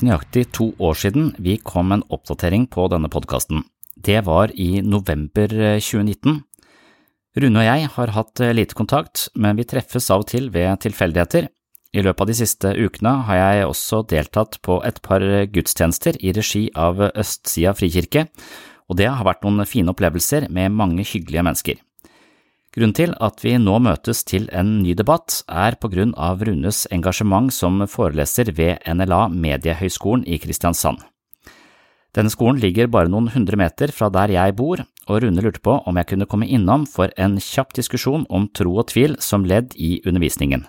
Ganske nøyaktig to år siden vi kom en oppdatering på denne podkasten. Det var i november 2019. Rune og jeg har hatt lite kontakt, men vi treffes av og til ved tilfeldigheter. I løpet av de siste ukene har jeg også deltatt på et par gudstjenester i regi av Østsida frikirke, og det har vært noen fine opplevelser med mange hyggelige mennesker. Grunnen til at vi nå møtes til en ny debatt, er på grunn av Runes engasjement som foreleser ved NLA Mediehøgskolen i Kristiansand. Denne skolen ligger bare noen hundre meter fra der jeg bor, og Rune lurte på om jeg kunne komme innom for en kjapp diskusjon om tro og tvil som ledd i undervisningen.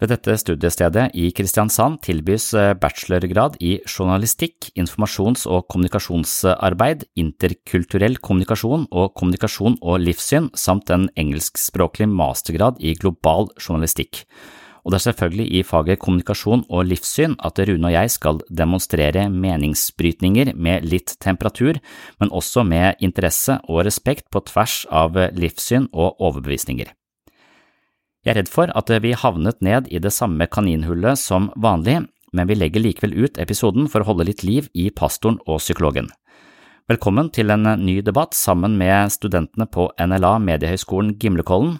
Ved dette studiestedet i Kristiansand tilbys bachelorgrad i journalistikk, informasjons- og kommunikasjonsarbeid, interkulturell kommunikasjon og kommunikasjon og livssyn samt en engelskspråklig mastergrad i global journalistikk. Og det er selvfølgelig i faget kommunikasjon og livssyn at Rune og jeg skal demonstrere meningsbrytninger med litt temperatur, men også med interesse og respekt på tvers av livssyn og overbevisninger. Jeg er redd for at vi havnet ned i det samme kaninhullet som vanlig, men vi legger likevel ut episoden for å holde litt liv i pastoren og psykologen. Velkommen til en ny debatt sammen med studentene på NLA Mediehøgskolen Gimlekollen.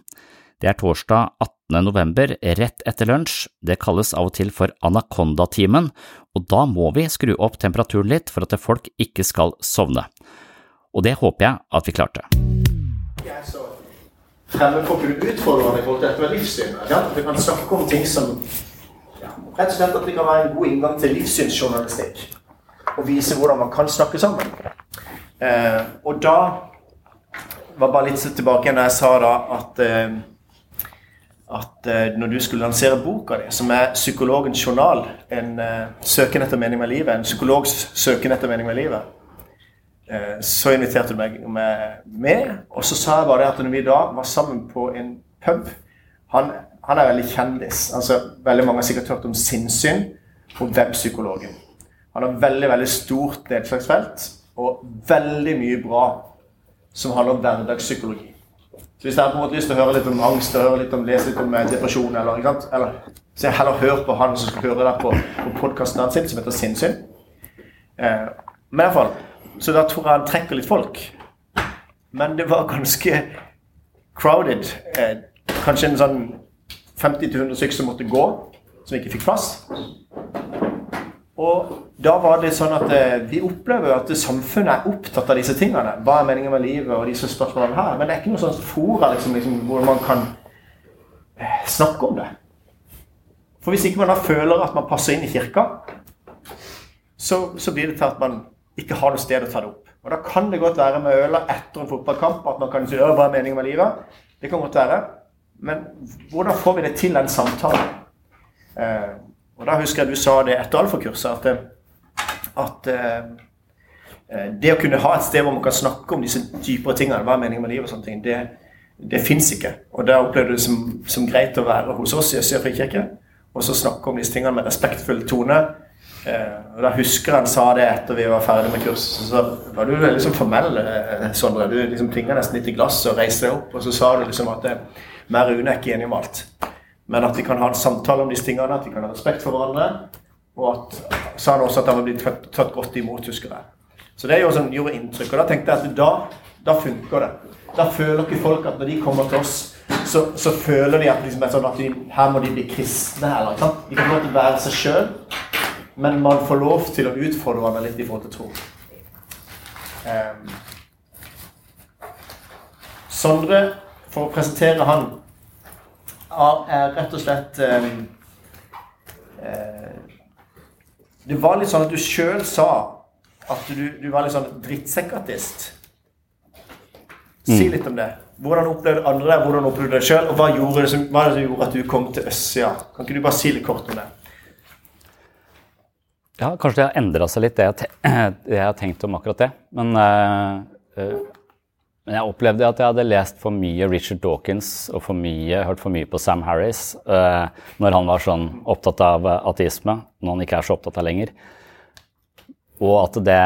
Det er torsdag 18. november, rett etter lunsj. Det kalles av og til for anakondatimen, og da må vi skru opp temperaturen litt for at folk ikke skal sovne. Og det håper jeg at vi klarte. Yeah, for å kunne utfordre i forhold til dette med livssyn. At vi kan snakke om ting som ja, Rett og slett at det kan være en god inngang til livssynsjournalistikk. Og vise hvordan man kan snakke sammen. Eh, og da var bare litt tilbake igjen da jeg sa da at eh, at eh, når du skulle lansere boka di, som er 'Psykologens journal', en eh, søken etter mening med livet, en psykologs søken etter mening med livet, så inviterte du meg med, og så sa jeg bare at når vi da var sammen på en pub Han, han er veldig kjendis. altså Veldig mange har sikkert hørt om sinnssyn og webpsykologen. Han har veldig veldig stort nedslagsfelt og veldig mye bra som handler om hverdagspsykologi. Så hvis dere på en måte lyst til å høre litt om angst og høre litt om, lese litt om eh, depresjon, eller, eller så jeg heller hør på han som skal høre det på, på podkasten sin, som heter Sinnssyn. Eh, men fall så da tror jeg han trekker litt folk. Men det var ganske crowded. Eh, kanskje en sånn 50-100 stykker som måtte gå, som ikke fikk plass. Og da var det sånn at eh, vi opplever at samfunnet er opptatt av disse tingene. Hva er meningen med livet og disse spørsmålene her. Men det er ikke noe sånt fora liksom, liksom, hvor man kan eh, snakke om det. For hvis ikke man da føler at man passer inn i kirka, så, så blir det til at man ikke har noe sted å ta det opp. Og Da kan det godt være med øla etter en fotballkamp at man kan si hva er meningen med livet. Det kan godt være. Men hvordan får vi det til den samtalen? Eh, og Da husker jeg du sa det etter alfakurset, at, at eh, det å kunne ha et sted hvor man kan snakke om disse dypere tingene, hva er meningen med livet og sånne ting, det, det fins ikke. Og da opplevde du det som, som, greit å være hos oss i Østsida frikirke og så snakke om disse tingene med respektfull tone Eh, og Da husker han sa det etter vi var ferdig med kurset. Så var du liksom formell, eh, Sondre. Du liksom tinga nesten litt i glasset og reiste deg opp. Og så sa du liksom at meg og Rune er ikke enige om alt. Men at vi kan ha en samtale om disse tingene, at vi kan ha respekt for hverandre. Og at, sa han også at han var blitt tatt godt imot, husker jeg. Så det gjorde, sånn, gjorde inntrykk. Og da tenkte jeg at da, da funker det. Da føler ikke folk at når de kommer til oss, så, så føler de at, liksom, sånn at de, her må de bli kristne. Eller. De kan få til å være seg sjøl. Men man får lov til å utfordre hverandre litt i forhold til tro. Um, Sondre, for å presentere han, er rett og slett um, uh, Det var litt sånn at du sjøl sa at du, du, var litt sånn drittsekkartist. Si mm. litt om det. Hvordan opplevde andre det, hvordan opplevde du det sjøl, og hva, gjorde det som, hva det som gjorde at du kom til Øssia? Kan ikke du bare si litt kort om det? Ja, kanskje det har endra seg litt, det jeg, det jeg, har tenkt om akkurat det. Men, uh, men, jeg opplevde at jeg hadde lest for mye Richard Dawkins og for mye, hørt for mye på Sam Harris uh, når han var sånn opptatt av ateisme, når han ikke er så opptatt av lenger. Og at det,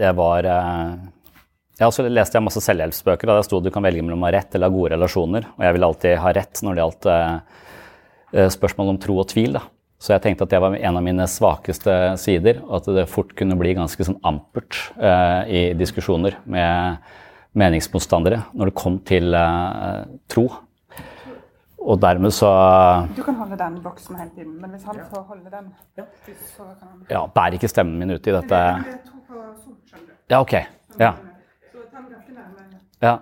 det var Jeg også leste masse selvhjelpsbøker der sto det du kan velge mellom å ha rett eller ha gode relasjoner. Og jeg ville alltid ha rett når det gjaldt spørsmål om tro og tvil. Da. Så jeg tenkte at det var en av mine svakeste sider, og at det fort kunne bli ganske sånn ampert uh, i diskusjoner med meningsmotstandere når det kom til uh, tro. Og dermed så Du kan holde den boksen hele tiden, men hvis han får holde den så kan han... Ja, bærer ikke stemmen min ut i dette Ja, ok. Ja. Ja.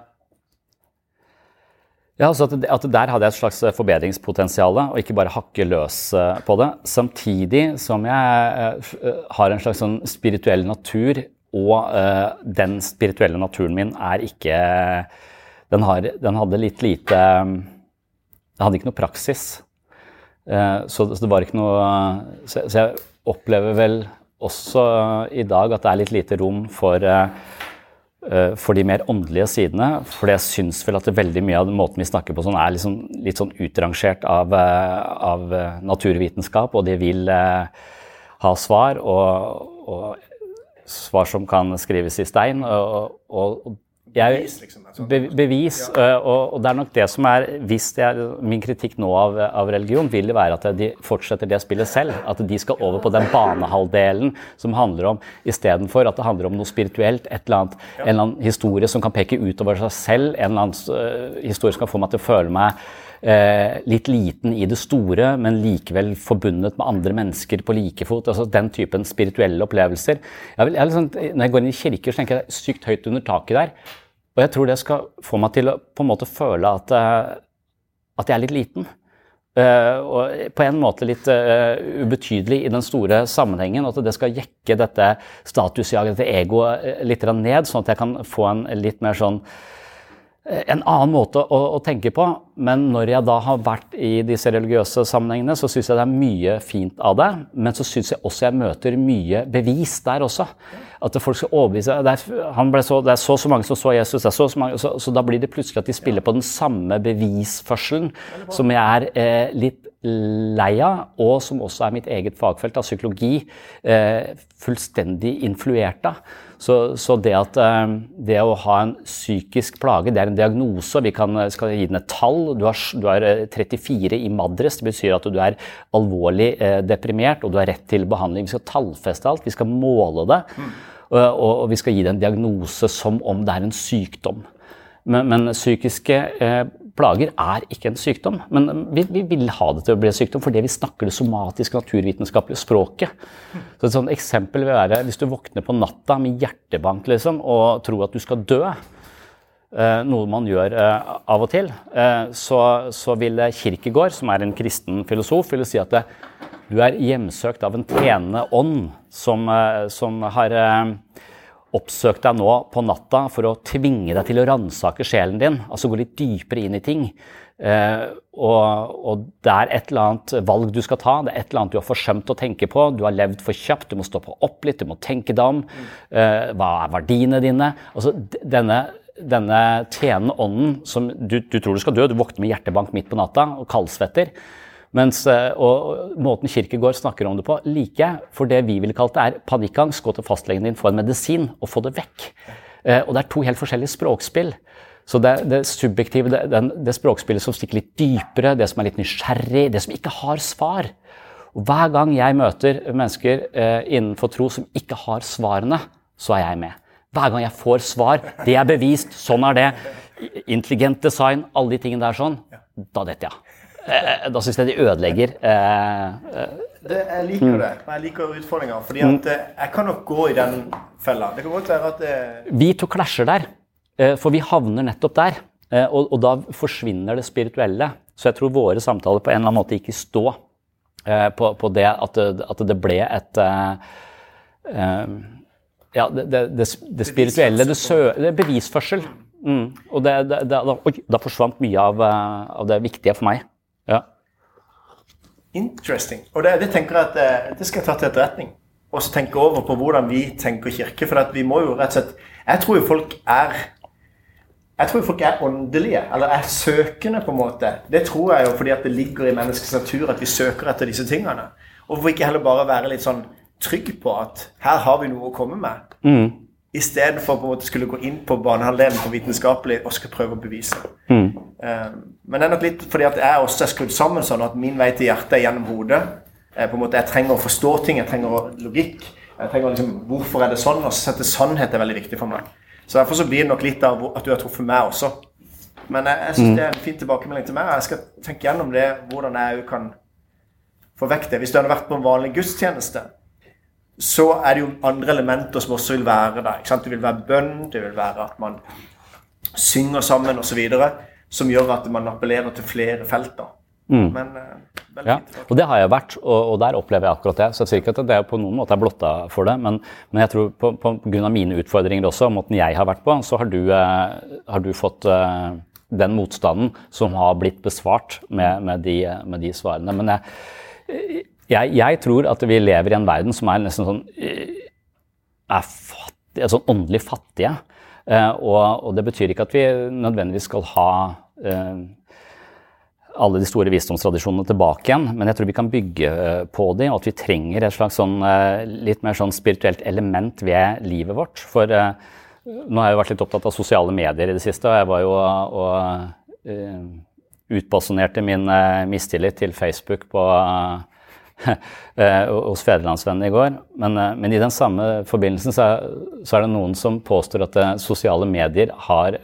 Ja, altså at, at, Der hadde jeg et slags eh, forbedringspotensial, og ikke bare hakke løs eh, på det. Samtidig som jeg uh, har en slags sånn spirituell natur, og uh, den spirituelle naturen min er ikke Den, har, den hadde litt lite Den hadde ikke noe praksis. Uh, så, så, det var ikke noe så, så, jeg opplever vel også i dag at det er litt lite rom for Eh, for de mer åndelige sidene. For jeg syns vel at veldig mye av måten vi snakker på sånn, er liksom litt sånn utrangert av, eh, av, eh, naturvitenskap, og de vil ha svar, og, og, svar som kan skrives i stein. og, og jeg, bevis, liksom. Be, bevis ja. og, og, det er nok det som er hvis det er Min kritikk nå av, av, religion vil det være at de fortsetter det spillet selv. At de skal over på den banehalvdelen som handler om istedenfor at det handler om noe spirituelt. et eller annet, En eller annen historie som kan peke utover seg selv. En eller annen uh, historie som kan få meg til å føle meg Eh, litt liten i det store, men likevel forbundet med andre mennesker på like fot. altså Den typen spirituelle opplevelser. Jeg vil, jeg liksom, når jeg går inn i kirker, så tenker jeg sykt høyt under taket der. Og jeg tror det skal få meg til å på en måte føle at, eh, at jeg er litt liten. Uh, og på en måte litt uh, ubetydelig i den store sammenhengen. At det skal jekke dette statusjaget, dette egoet, litt ned, sånn at jeg kan få en litt mer sånn en annen måte å, å, tenke på. Men når jeg da har vært i disse religiøse sammenhengene, så syns jeg det er mye fint av det. Men så syns jeg også jeg møter mye bevis der også. At folk skal overbevise det er, så, det er så så mange som så Jesus, så, så, mange, så, så, da blir det plutselig at de spiller på den samme bevisførselen som jeg er eh, litt lei av, og som også er mitt eget fagfelt av psykologi, eh, fullstendig influert av. Så, så det, at, eh, det å ha en psykisk plage, det er en diagnose. Vi kan, skal gi den et tall. Du har, du er 34 eh, i Madres. Det betyr at du er alvorlig eh, deprimert, og du har rett til behandling. Vi skal tallfeste alt. Vi skal måle det. Mm. Og, og, vi skal gi det en diagnose som om det er en sykdom. Men, men psykiske eh, plager er ikke en sykdom. Men vi, vi, vil ha det til å bli en sykdom fordi vi snakker det somatiske, naturvitenskapelige språket. Så Et sånt eksempel vil være hvis du våkner på natta med hjertebank liksom, og tror at du skal dø. Eh, noe man gjør eh, av og til. Eh, så, så vil Kirkegård, som er en kristen filosof, vil si at det, du er hjemsøkt av en tjenende ånd som, som har oppsøkt deg nå på natta for å tvinge deg til å ransake sjelen din, altså gå litt dypere inn i ting. Eh, og, og, det er et eller annet valg du skal ta, det er et eller annet du har forsømt å tenke på. Du har levd for kjapt, du må stoppe opp litt, du må tenke deg om. Eh, hva er verdiene dine? Altså, denne, denne tjenende ånden som du, du, tror du skal dø, du våkner med hjertebank midt på natta og kaldsvetter. Mens, eh, og Måten Kirkegård snakker om det på, liker jeg. For det vi ville kalt det, er panikkangst. Gå til fastlegen din, få en medisin og få det vekk. Eh, og det er to helt forskjellige språkspill. Så det, det subjektive, det, det, det, språkspillet som stikker litt dypere, det som er litt nysgjerrig, det som ikke har svar. Og Hver gang jeg møter mennesker eh, innenfor tro som ikke har svarene, så er jeg med. Hver gang jeg får svar, det er bevist, sånn er det. Intelligent design, alle de tingene der sånn, da detter jeg. Eh, da syns jeg de ødelegger. Eh, eh. Det, jeg liker det. Jeg liker utfordringa. fordi at jeg kan nok gå i den fella. Det kan godt være at det... Vi to klasjer der. For vi havner nettopp der. Og, og, da forsvinner det spirituelle. Så jeg tror våre samtaler på en eller annen måte gikk i stå på, på det at, at, det ble et ja, det, det, det spirituelle, det, sø, det bevisførsel. Mm. Og det, det, det, da, oi, da forsvant mye av, eh, av, det viktige for meg. Ja. Interesting. Og det, det tenker jeg at eh, det skal jeg ta til etterretning. Og så tenke over på hvordan vi tenker kirke. For vi må jo rett og slett Jeg tror jo folk er jeg tror folk er åndelige, eller er søkende, på en måte. Det tror jeg jo fordi at det ligger i menneskets natur at vi søker etter disse tingene. Og hvorfor ikke heller bare være litt sånn trygg på at her har vi noe å komme med. Mm. Istedenfor å skulle gå inn på banehalvdelen på vitenskapelig og skal prøve å bevise. Mm. Um, men det er nok litt fordi at jeg også er skrudd sammen sånn at min vei til hjertet er gjennom hodet. Jeg, på en måte, jeg trenger å forstå ting, jeg trenger logikk. Jeg trenger liksom, Hvorfor er det sånn? Og så sette sannhet er veldig viktig for meg. Så derfor så blir det nok litt av at du har truffet meg også. Men jeg, jeg syns mm. det er en fin tilbakemelding til meg. Jeg skal tenke gjennom det, hvordan jeg kan få vekk det. Hvis du hadde vært på en vanlig gudstjeneste, så er det jo andre elementer som også vil være der. ikke sant? Det vil være bønn, det vil være at man synger sammen osv. Som gjør at man appellerer til flere felter. Mm. Men uh, ja, og det har jeg vært, og, og, der opplever jeg akkurat det. Så jeg sier ikke at det på noen måte er blotta for det, men, men jeg tror på, på, grunn av mine utfordringer også, måten jeg har vært på, så har du, uh, har du fått uh, den motstanden som har blitt besvart med, med, de, med de, svarene. Men jeg, jeg, jeg, tror at vi lever i en verden som er nesten sånn er fattig, sånn åndelig fattige. Og, og, det betyr ikke at vi nødvendigvis skal ha alle de store visdomstradisjonene tilbake igjen, men jeg tror vi kan bygge eh, på de, og at vi trenger et slags sånn, eh, litt mer sånn spirituelt element ved livet vårt. For nå har jeg jo vært litt opptatt av sosiale medier i det siste, og jeg var jo og utbasunerte min mistillit til Facebook på hos Fedrelandsvennen i går. Men, men, i den samme forbindelsen så er, så er, det noen som påstår at sosiale medier har,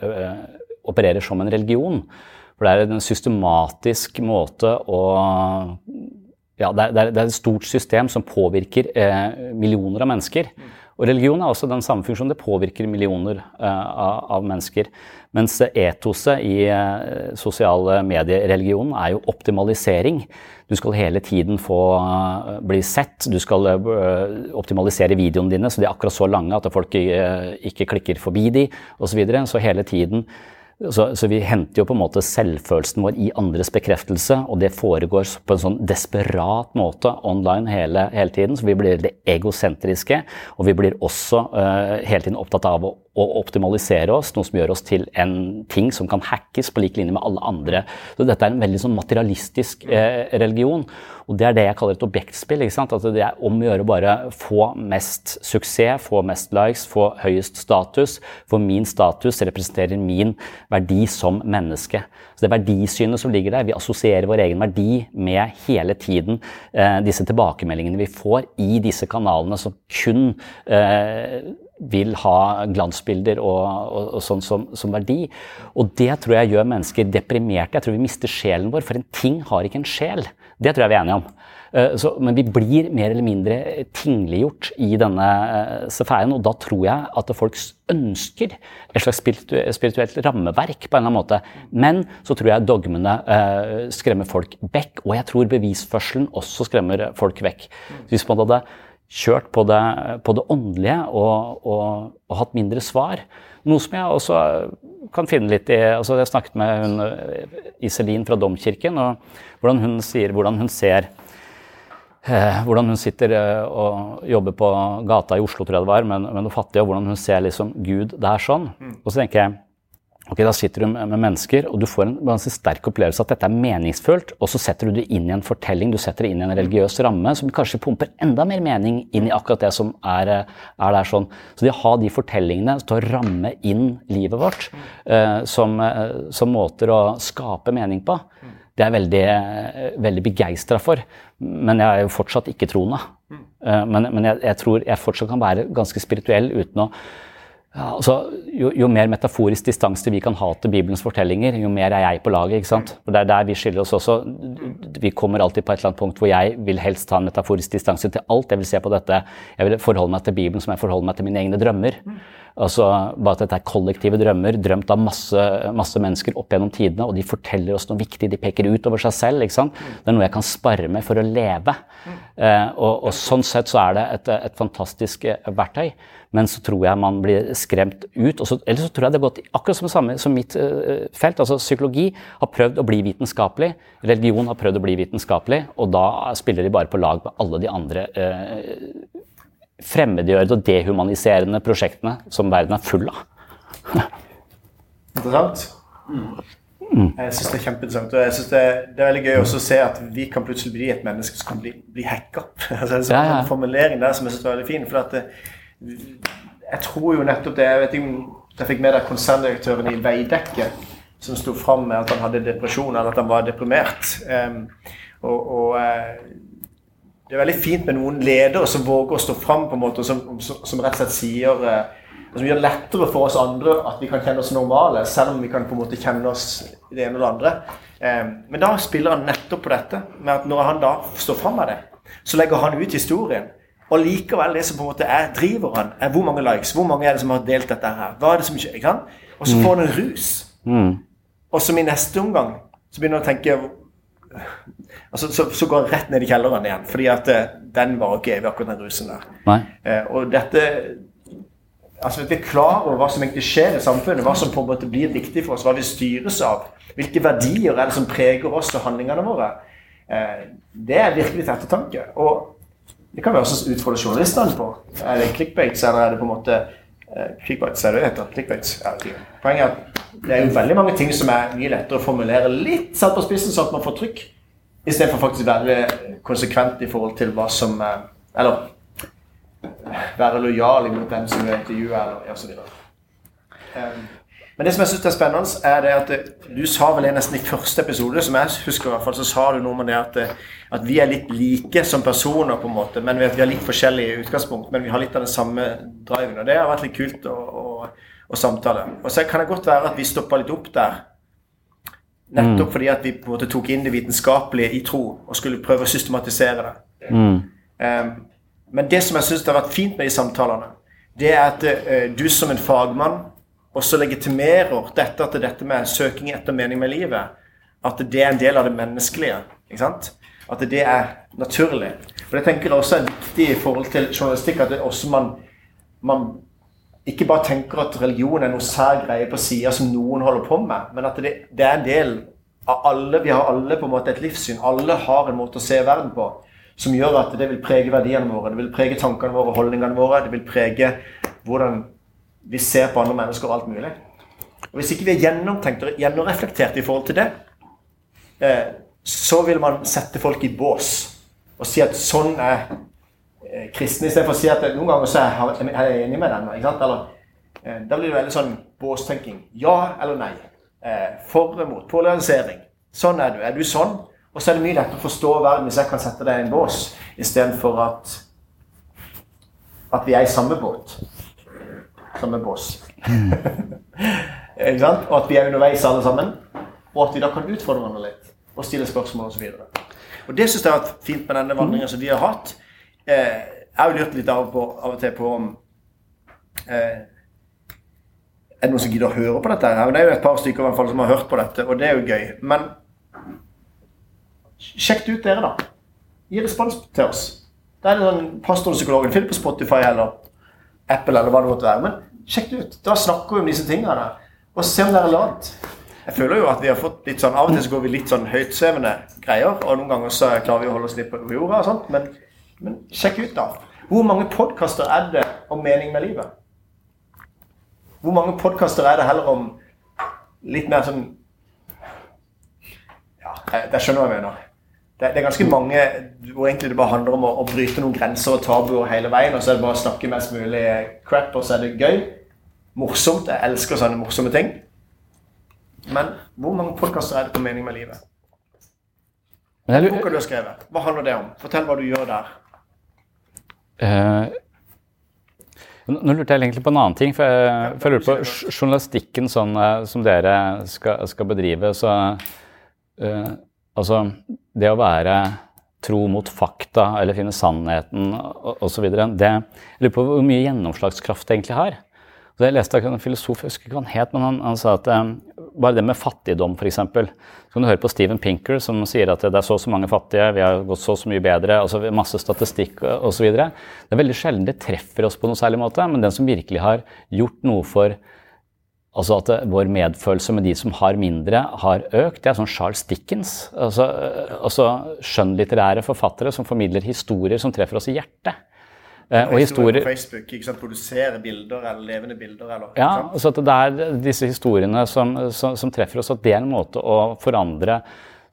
opererer som en religion. For det er en systematisk måte å ja, det, er, det er et stort system som påvirker eh, millioner av mennesker. Og religion er også den samme funksjonen. Det påvirker millioner eh, av, av, mennesker. Mens etoset i eh, sosiale mediereligionen er jo optimalisering. Du skal hele tiden få uh, bli sett. Du skal uh, optimalisere videoene dine så de er akkurat så lange at folk ikke klikker forbi de osv. Så, videre. så hele tiden så, så, vi henter jo på en måte selvfølelsen vår i andres bekreftelse, og det foregår på en sånn desperat måte online hele, hele tiden. Så vi blir det egosentriske, og vi blir også uh, hele tiden opptatt av å å optimalisere oss, noe som gjør oss til en ting som kan hackes på lik linje med alle andre. Så dette er en veldig sånn materialistisk uh, religion. Og det er det jeg kaller et objektspill. ikke sant? At det er om å gjøre bare få mest suksess, få mest likes, få høyest status. For min status representerer min verdi som menneske. Så det verdisynet som ligger der, vi assosierer vår egen verdi med hele tiden eh, disse tilbakemeldingene vi får i disse kanalene som kun eh, vil ha glansbilder og, og, og sånn som, som, verdi. Og det tror jeg gjør mennesker deprimerte. Jeg tror vi mister sjelen vår, for en ting har ikke en sjel. Det tror jeg vi er enige om. Eh, så, men vi blir mer eller mindre tingliggjort i denne uh, sfæren, og da tror jeg at folk ønsker et slags spirituelt rammeverk på en eller annen måte. Men så tror jeg dogmene uh, skremmer folk vekk, og jeg tror bevisførselen også skremmer folk vekk. Hvis man hadde kjørt på det, på det åndelige og, og, og, hatt mindre svar. Noe som jeg også kan finne litt i altså Jeg snakket med hun, Iselin fra Domkirken, og hvordan hun sier hvordan hun ser eh, hvordan hun sitter eh, og jobber på gata i Oslo, tror jeg det var, med, med noe fattig, og hvordan hun ser liksom Gud der sånn. Mm. Og så tenker jeg Ok, Da sitter du med mennesker, og du får en ganske sterk opplevelse at dette er meningsfullt. Og så setter du det inn i en fortelling, du setter det inn i en religiøs ramme som kanskje pumper enda mer mening inn i akkurat det som er, er der. sånn. Så det å ha de fortellingene til å ramme inn livet vårt eh, som, uh, som, måter å skape mening på, det er jeg veldig, uh, veldig begeistra for. Men jeg er jo fortsatt ikke troende. Uh, men, men jeg, jeg tror jeg fortsatt kan være ganske spirituell uten å ja, altså, jo, jo, mer metaforisk distanse vi kan ha til Bibelens fortellinger, jo mer er jeg på laget. ikke sant? Og Det er der vi skiller oss også. Vi kommer alltid på et eller annet punkt hvor jeg vil helst ha en metaforisk distanse til alt. Jeg vil se på dette, jeg vil forholde meg til Bibelen som jeg forholder meg til mine egne drømmer. Altså, bare at dette er kollektive drømmer, drømt av masse, masse, mennesker opp gjennom tidene, og de forteller oss noe viktig, de peker ut over seg selv. ikke sant? Det er noe jeg kan spare med for å leve. Eh, og, og, sånn sett så er det et, et fantastisk eh, verktøy. men så tror jeg man blir skremt ut. Eller så tror jeg det har gått akkurat som, samme, som mitt uh, felt. altså Psykologi har prøvd å bli vitenskapelig, religion har prøvd å bli vitenskapelig, og da spiller de bare på lag med alle de andre uh, fremmedgjørende og dehumaniserende prosjektene som verden er full av. Interessant. Mm. Jeg syns det er kjempeinteressant. Og jeg synes det, det, er veldig gøy også å se at vi kan plutselig bli et menneske som kan bli, bli hacka. altså, det er ja, ja. en formulering der som jeg syns er veldig fin. For at jeg tror jo nettopp det Jeg vet ikke om jeg fikk med deg konserndirektøren i Veidekke som sto fram med at han hadde depresjon, eller at han var deprimert. Um, og, og uh, det er veldig fint med noen ledere som våger å stå fram, på en måte, som, som, som rett og slett sier uh, som gjør det lettere for oss andre at vi kan kjenne oss normale, selv om vi kan på en måte kjenne oss det ene og det andre. Um, men da spiller han nettopp på dette, med at når han da står fram med det, så legger han ut historien. Og likevel, det som på en måte er driveren, er hvor mange likes. Hvor mange er det som har delt dette her? Hva er det som ikke, sant? Og så får han en rus. Mm. Og som i neste omgang så begynner han å tenke altså, så, så, går han rett ned i kjelleren igjen. Fordi at uh, den var ikke evig, akkurat den rusen der. Eh, og dette altså Vi er klar over hva som egentlig skjer i samfunnet, hva som på en måte blir viktig for oss, hva vi styres av. Hvilke verdier er det som preger oss og handlingene våre. Uh, det er virkelig til ettertanke. Og det kan vi også utfordre journalistene på. Er det clickbaits, eller er det på en måte uh, Clickbaits, er det det heter? Clickbaits, ja, Poenget er at det er jo veldig mange ting som er mye lettere å formulere litt satt på spissen, sånn at man får trykk, istedenfor faktisk å være konsekvent i forhold til hva som uh, Eller være lojal mot den som du intervjuer, osv. Um, men det som jeg syns er spennende, er det at eh, du sa vel nesten i første episode, som jeg husker i hvert fall, så sa du noe om det at, eh, at vi er litt like som personer, på en måte, men vi, har litt forskjellige utgangspunkt. Men vi har litt av den samme driven. Og det har vært litt kult å, å, å samtale. Og så kan det godt være at vi stoppa litt opp der. Nettopp mm. fordi at vi på en måte tok inn det vitenskapelige i tro og skulle prøve å systematisere det. Mm. Um, men det som jeg syns har vært fint med de samtalene, det er at uh, du som en fagmann også legitimerer dette at dette med søking etter mening med livet, at det er en del av det menneskelige. ikke sant? At det er naturlig. For det tenker jeg også er viktig i forhold til journalistikk, at det også man, man ikke bare tenker at religion er noe sær greie på sida som noen holder på med, men at det, det, er en del av alle. Vi har alle på en måte et livssyn. Alle har en måte å se verden på som gjør at det vil prege verdiene våre, det vil prege tankene våre, holdningene våre. Det vil prege hvordan vi ser på andre mennesker og alt mulig. Og Hvis ikke vi er gjennomtenkt og gjennomreflektert i forhold til det, eh, så vil man sette folk i bås og si at sånn er eh, kristne, istedenfor å si at noen ganger så er jeg enig med den. ikke sant? Eller, eh, da blir det veldig sånn båstenking. Ja eller nei. For eller mot. Polarisering. Sånn er du. Er du sånn? Og så er det mye lettere å forstå verden hvis jeg kan sette deg i en bås, istedenfor at, at vi er i samme båt Samme bås. ikke sant? Og at vi er underveis alle sammen. Og at vi da kan utfordre hverandre litt og stille spørsmål osv. Og, og det syns jeg har vært fint med denne vandringen som vi har hatt. Eh, jeg har jo lurt litt av, på, av, og til på om eh, Er det noen som gidder å høre på dette? her? Det er jo et par stykker i hvert fall som har hørt på dette, og det er jo gøy. Men sjekk det ut, dere, da. Gi respons til oss. Det er sånn Pastorpsykologen. Finn på Spotify eller Apple eller hva det måtte være. Men Sjekk det ut. Da snakker vi om disse tingene. Og se om det er relevant. Jeg føler jo at vi har fått litt sånn, Av og til så går vi litt sånn høytsvevende greier. Og noen ganger så klarer vi å holde oss litt på jorda og sånt. Men, men sjekk ut, da. Hvor mange podkaster er det om mening med livet? Hvor mange podkaster er det heller om litt mer sånn Ja, jeg skjønner hva jeg mener det, det, er ganske mange hvor egentlig det bare handler om å, å, bryte noen grenser og tabuer hele veien. Og så er det bare å snakke mest mulig crap, og så er det gøy. Morsomt. Jeg elsker sånne morsomme ting. Men hvor mange podkaster er det på Mening med livet? Den boka du har skrevet, hva handler det om? Fortell hva du gjør der. Uh, nå lurte jeg egentlig på en annen ting. For jeg, for jeg lurer på journalistikken sånn, eh, som dere skal, skal bedrive. så uh, Altså, det å være tro mot fakta eller finne sannheten osv. Jeg lurer på hvor mye gjennomslagskraft det egentlig har. Så jeg leste en filosof, jeg husker ikke hva han het, men han, han sa at um, bare det med fattigdom, f.eks. Så kan du høre på Steven Pinker som sier at det er så og så mange fattige, vi har gått så og så mye bedre, altså masse statistikk osv. Det er veldig sjelden det treffer oss på noen særlig måte, men den som virkelig har gjort noe for Altså at vår medfølelse med de som har mindre, har økt. Det er sånn Charles Dickens. Altså, altså skjønnlitterære forfattere som formidler historier som treffer oss i hjertet. Eh, og historier på Facebook, ikke sant? Produsere bilder eller levende bilder. Eller, ja, så det er disse historiene som, som, som, treffer oss, at det er en måte å forandre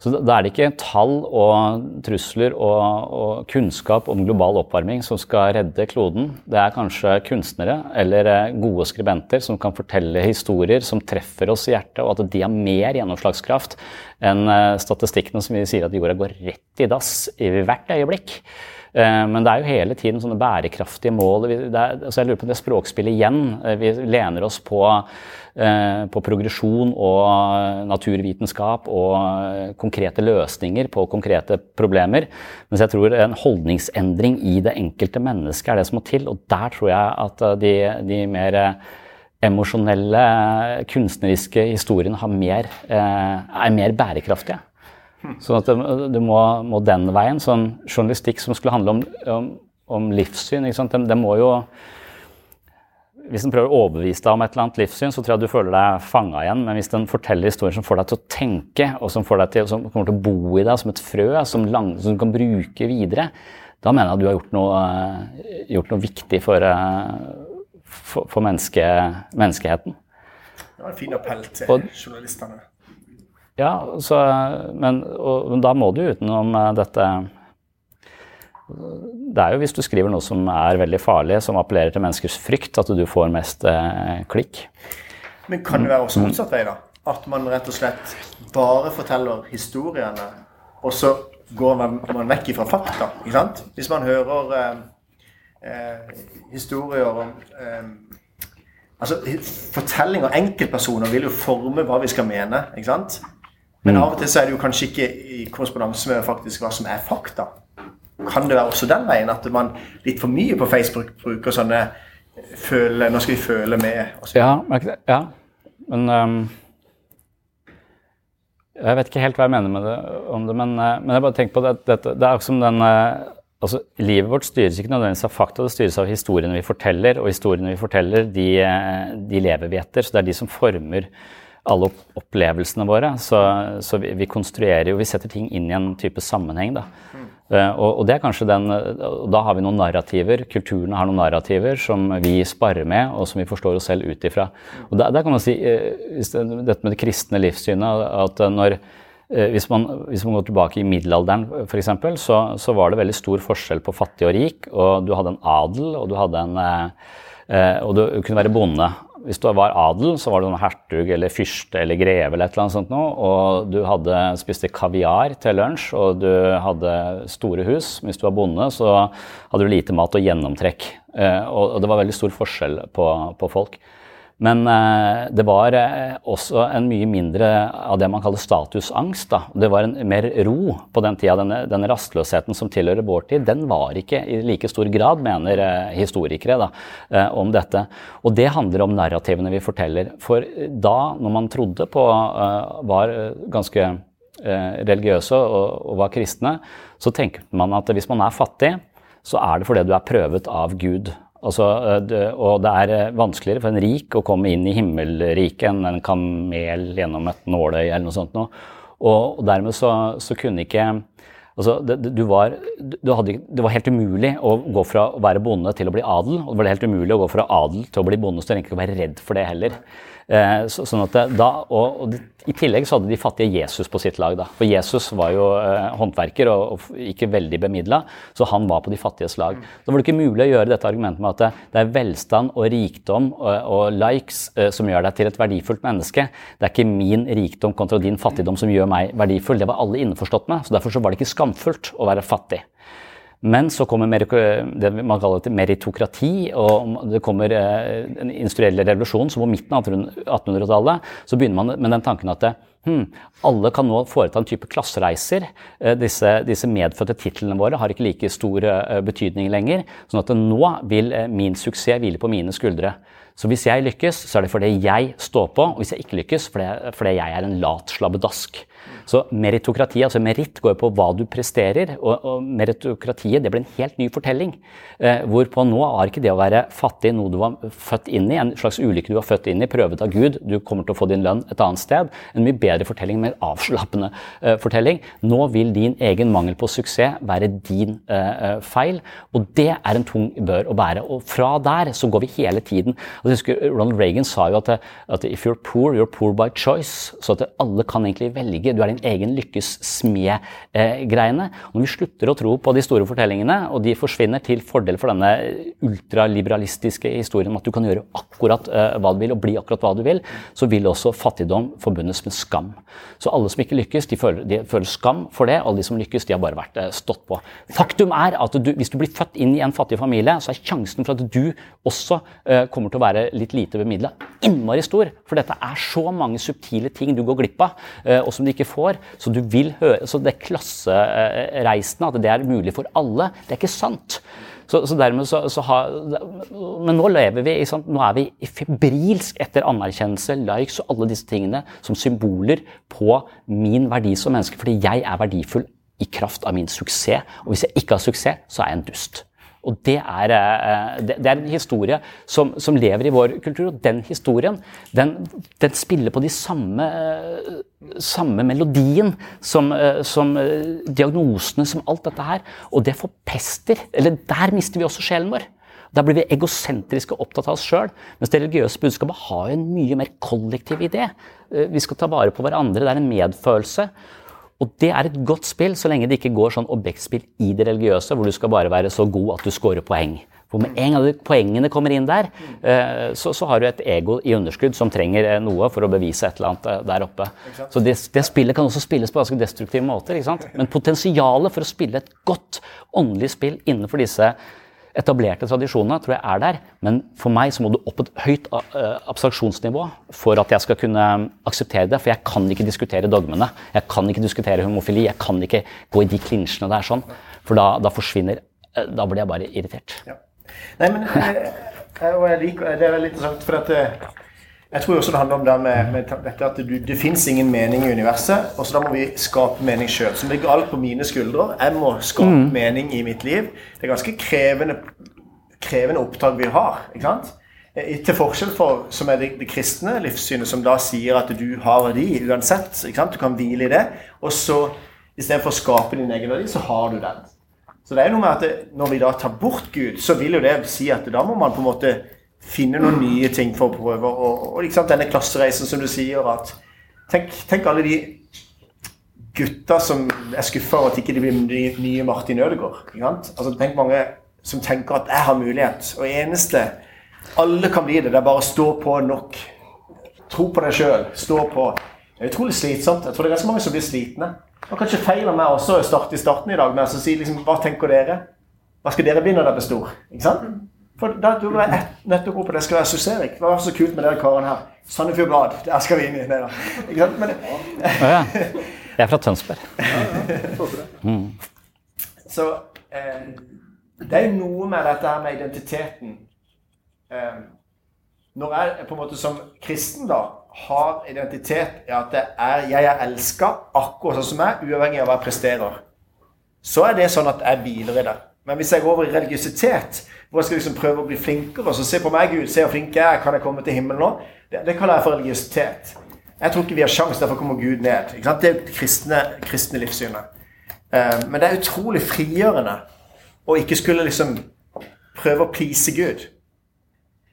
så Da er det ikke tall og trusler og, og, kunnskap om global oppvarming som skal redde kloden. Det er kanskje kunstnere eller eh, gode skribenter som kan fortelle historier som treffer oss i hjertet, og at de har mer gjennomslagskraft enn eh, statistikkene som vi sier at jorda går rett i dass i hvert øyeblikk. Eh, men det er jo hele tiden sånne bærekraftige mål. Er, altså jeg lurer på det språkspillet igjen. Eh, vi lener oss på, eh, på progresjon og naturvitenskap og konkrete løsninger på konkrete problemer. Mens jeg tror en holdningsendring i det enkelte mennesket er det som må til. Og der tror jeg at de, de mer emosjonelle, kunstneriske historiene mer, er mer bærekraftige. Sånn at det, det må, må, den veien. Sånn journalistikk som skulle handle om, om, om livssyn, den, det, må jo Hvis den prøver å overbevise deg om et eller annet livssyn, så tror jeg du føler deg fanga igjen. Men hvis den forteller historier som får deg til å tenke, og som, til, som kommer til å bo i deg som et frø, som, lang, som du kan bruke videre, da mener jeg at du har gjort noe, gjort noe viktig for, for, for menneske, menneskeheten. Det var en fin appell til journalistene. Ja, så, men, og, men, da må du utenom eh, dette Det er jo hvis du skriver noe som er veldig farlig, som appellerer til menneskers frykt, at du får mest eh, klikk. Men kan det være også motsatt vei, da? At man rett og slett bare forteller historiene, og så går man, man vekk fra fakta? ikke sant? Hvis man hører eh, eh, historier om eh, Altså, Fortelling av enkeltpersoner vil jo forme hva vi skal mene. ikke sant? Men av og til så er det jo kanskje ikke i korrespondanse med faktisk hva som er fakta. Kan det være også den veien at man litt for mye på Facebook bruker sånne føle, Nå skal vi føle med. Ja, ja, men um, Jeg vet ikke helt hva jeg mener med det, om det, men, uh, men jeg bare tenker på det, det, det er som den uh, altså, Livet vårt styres ikke nødvendigvis av fakta, det styres av historiene vi forteller. Og historiene vi forteller, de, uh, de lever vi etter. Så det er de som former alle opplevelsene våre. Så, så vi, vi, konstruerer jo, vi setter ting inn i en type sammenheng. Da. Uh, og, det er kanskje den, da har vi noen narrativer, Kulturen har noen narrativer som vi sparer med, og som vi forstår oss selv ut ifra. Og der, der kan man si, uh, dette med det kristne livssynet, at når uh, hvis man, hvis man, går tilbake i middelalderen f.eks., så, så var det veldig stor forskjell på fattig og rik. Og du hadde en adel, og du, hadde en, og du kunne være bonde. Hvis du var adel, så var du noen hertug eller fyrste eller greve eller et eller annet sånt noe, og du hadde spiste kaviar til lunsj, og du hadde store hus. Hvis du var bonde, så hadde du lite mat og gjennomtrekk. Eh, og det var veldig stor forskjell på, på folk. Men eh, det var eh, også en mye mindre av det man kaller statusangst. Da. Det var en mer ro på den tida. Denne, denne rastløsheten som tilhører vår tid, den var ikke i like stor grad, mener eh, historikere, da, om dette. Og det handler om narrativene vi forteller. For da, når man trodde på, var ganske religiøse og, og var kristne, så tenkte man at hvis man er fattig, så er det fordi du er prøvet av Gud. Altså, eh, og det er eh, vanskeligere for en rik å komme inn i himmelriket enn en kamel gjennom et nåløye eller noe sånt. Noe. Og, dermed så, så kunne ikke altså, det, du var, du hadde, det var helt umulig å gå fra å være bonde til å bli adel. Og det var helt umulig å gå fra adel til å bli bonde, så du trenger ikke å være redd for det heller. Eh, så, sånn at da, og, og, I tillegg så hadde de fattige Jesus på sitt lag. da, For Jesus var jo eh, håndverker og, og, ikke veldig bemidla, så han var på de fattiges lag. Da var det ikke mulig å gjøre dette argumentet med at det, er velstand og rikdom og, og likes eh, som gjør deg til et verdifullt menneske. Det er ikke min rikdom kontra din fattigdom som gjør meg verdifull. Det var alle innforstått med. så Derfor så var det ikke skamfullt å være fattig. Men så kommer det man kaller meritokrati, og det kommer den en revolusjonen. revolusjon. Så på midten av 1800-tallet så begynner man med den tanken at hmm, alle kan nå foreta en type klassereiser. Eh, disse, disse medfødte titlene våre har ikke like stor eh, betydning lenger. sånn at nå vil min suksess hvile på mine skuldre. Så hvis jeg lykkes, så er det fordi jeg står på, og hvis jeg ikke lykkes, fordi, fordi jeg er en lat slabbedask. Så meritokratiet, altså meritt, går på hva du presterer, og, og meritokratiet det ble en helt ny fortelling. Eh, hvorpå nå er ikke det å være fattig noe du var født inn i, en slags ulykke du var født inn i, prøvet av Gud, du kommer til å få din lønn et annet sted. En mye bedre fortelling, mer avslappende eh, fortelling. Nå vil din egen mangel på suksess være din eh, eh feil, og det er en tung bør å bære. Og fra der så går vi hele tiden. Og jeg husker Ronald Reagan sa jo at, at if you're poor, you're poor by choice. Så at alle kan egentlig velge. Du er din egen lykkes smed-greiene. Når vi slutter å tro på de store fortellingene, og de forsvinner til fordel for denne ultraliberalistiske historien om at du kan gjøre akkurat uh, hva du vil og bli akkurat hva du vil, så vil også fattigdom forbundes med skam. Så alle som ikke lykkes, de føler, de føler skam for det. Alle de som lykkes, de har bare vært uh, stått på. Faktum er at du, hvis du blir født inn i en fattig familie, så er sjansen for at du også uh, kommer til å være litt lite bemidla, innmari stor. For dette er så mange subtile ting du går glipp av, og som du ikke får får. Så du vil høre, så det klassereisende, at det er mulig for alle, det er ikke sant. Så, så dermed så, så har, Men nå lever vi sant, nå er vi febrilsk etter anerkjennelse, likes og alle disse tingene som symboler på min verdi som menneske. Fordi jeg er verdifull i kraft av min suksess. Og hvis jeg ikke har suksess, så er jeg en dust. Og det er, eh, det er en historie som, som, lever i vår kultur. Og den historien den, den spiller på de samme, eh, samme melodien som, eh, som, diagnosene, som alt dette her. Og det forpester. Eller der mister vi også sjelen vår. Da blir vi egosentriske og opptatt av oss sjøl. Mens det religiøse budskapet har en mye mer kollektiv idé. Vi skal ta vare på hverandre. Det er en medfølelse. Og det er et godt spill så lenge det ikke går sånn objektspill i det religiøse, hvor du skal bare være så god at du scorer poeng. For med en gang poengene kommer inn der, eh, så, så, har du et ego i underskudd som trenger eh, noe for å bevise et eller annet eh, der oppe. Så det, det spillet kan også spilles på ganske destruktive måter. Men potensialet for å spille et godt åndelig spill innenfor disse etablerte tradisjonene tror jeg er der, men for meg så må du opp et høyt uh, abstraksjonsnivå for at jeg skal kunne akseptere det. For jeg kan ikke diskutere dogmene. Jeg kan ikke diskutere homofili. Jeg kan ikke gå i de klinsjene der sånn. For da, da forsvinner uh, Da blir jeg bare irritert. Ja. Nei, men jeg, jeg, jeg liker, Det er veldig interessant, for at jeg tror også det handler om det med, med dette at det, det fins ingen mening i universet, og så da må vi skape mening sjøl. Som ligger alt på mine skuldre. Jeg må skape mm. mening i mitt liv. Det er ganske krevende, krevende oppdrag vi har. ikke sant? Eh, til forskjell for som er det, det, kristne livssynet, som da sier at du har verdi uansett. ikke sant? Du kan hvile i det. Og så istedenfor å skape din egen verdi, så har du den. Så det er noe med at det, når vi da tar bort Gud, så vil jo det si at da må man på en måte finne noen nye ting for å prøve. Og, og liksom denne klassereisen som du sier at Tenk, tenk alle de gutta som er skuffa over at ikke de blir nye, nye Martin Ødegaard. Altså, tenk mange som tenker at 'jeg har mulighet'. Og eneste Alle kan bli det. Det er bare å stå på nok. Tro på deg sjøl. Stå på. Det er utrolig slitsomt. Jeg tror det er ganske mange som blir slitne. Og kanskje feiler meg også å starte i starten i dag med å si liksom, hva tenker dere? Hva skal dere bli når dere blir stor? Ikke sant? For da du var nettopp oppe, det skal være suksessrikt. Hva var så kult med dere karene her? Sandefjord Blad, der skal vi inn i. Det, da. Men, ja, Jeg er fra Tønsberg. Mm. Så eh, det er noe med dette her med identiteten eh, Når jeg på en måte som kristen da har identitet i at er, jeg er elska akkurat sånn som jeg, uavhengig av hva jeg presterer, så er det sånn at jeg hviler i det. Men hvis jeg går over i religiøsitet, hvor jeg skal liksom prøve å bli flinkere så Se på meg, Gud. Se hvor flink jeg er. Kan jeg komme til himmelen nå? Det, det kaller jeg for religiøsitet. Jeg tror ikke vi har sjanse, derfor kommer Gud ned. Det er det kristne, kristne livssynet. Uh, men det er utrolig frigjørende å ikke skulle liksom prøve å please Gud.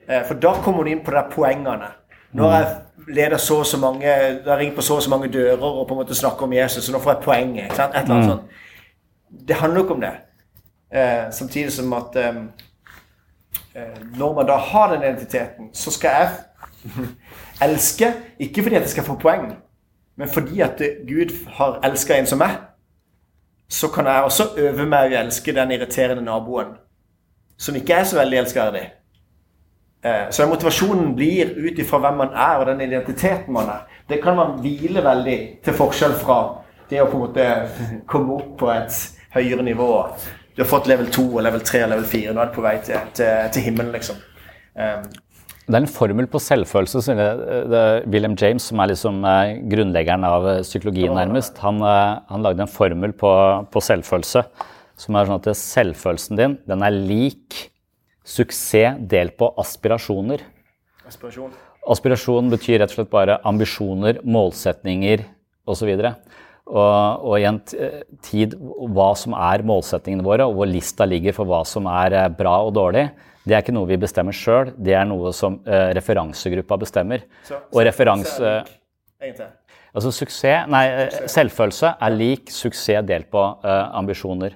Uh, for da kommer du inn på de poengene. Når jeg leder så og så mange Jeg ringer på så og så mange dører og på en måte snakker om Jesus, så nå får jeg poenget. Et eller annet mm. sånt. Det handler jo ikke om det. Eh, samtidig som at eh, når man da har den identiteten, så skal jeg elske ikke fordi at jeg skal få poeng, men fordi at Gud har elska en som meg. Så kan jeg også øve meg å elske den irriterende naboen som ikke er så veldig elskverdig. Eh, så motivasjonen blir ut ifra hvem man er, og den identiteten man er. Det kan man hvile veldig, til forskjell fra det å på en måte komme opp på et høyere nivå du har fått level 2 og level 3 og level 4. Nå er du på vei til, til, til himmelen, liksom. Um, Det er en formel på selvfølelse. Så William James, som er liksom eh, grunnleggeren av eh, psykologien, nærmest, han, eh, han lagde en formel på, på, selvfølelse som er sånn at selvfølelsen din den er lik suksess delt på aspirasjoner. Aspirasjon. Aspirasjon betyr rett og slett bare ambisjoner, målsetninger osv. Og, og i en tid hva som er målsettingene våre, og hvor lista ligger for hva som er bra og dårlig, det er ikke noe vi bestemmer sjøl, det er noe som uh, referansegruppa bestemmer. Så, og referanse... Altså suksess, nei, suksess. Selvfølelse er lik suksess delt på uh, ambisjoner.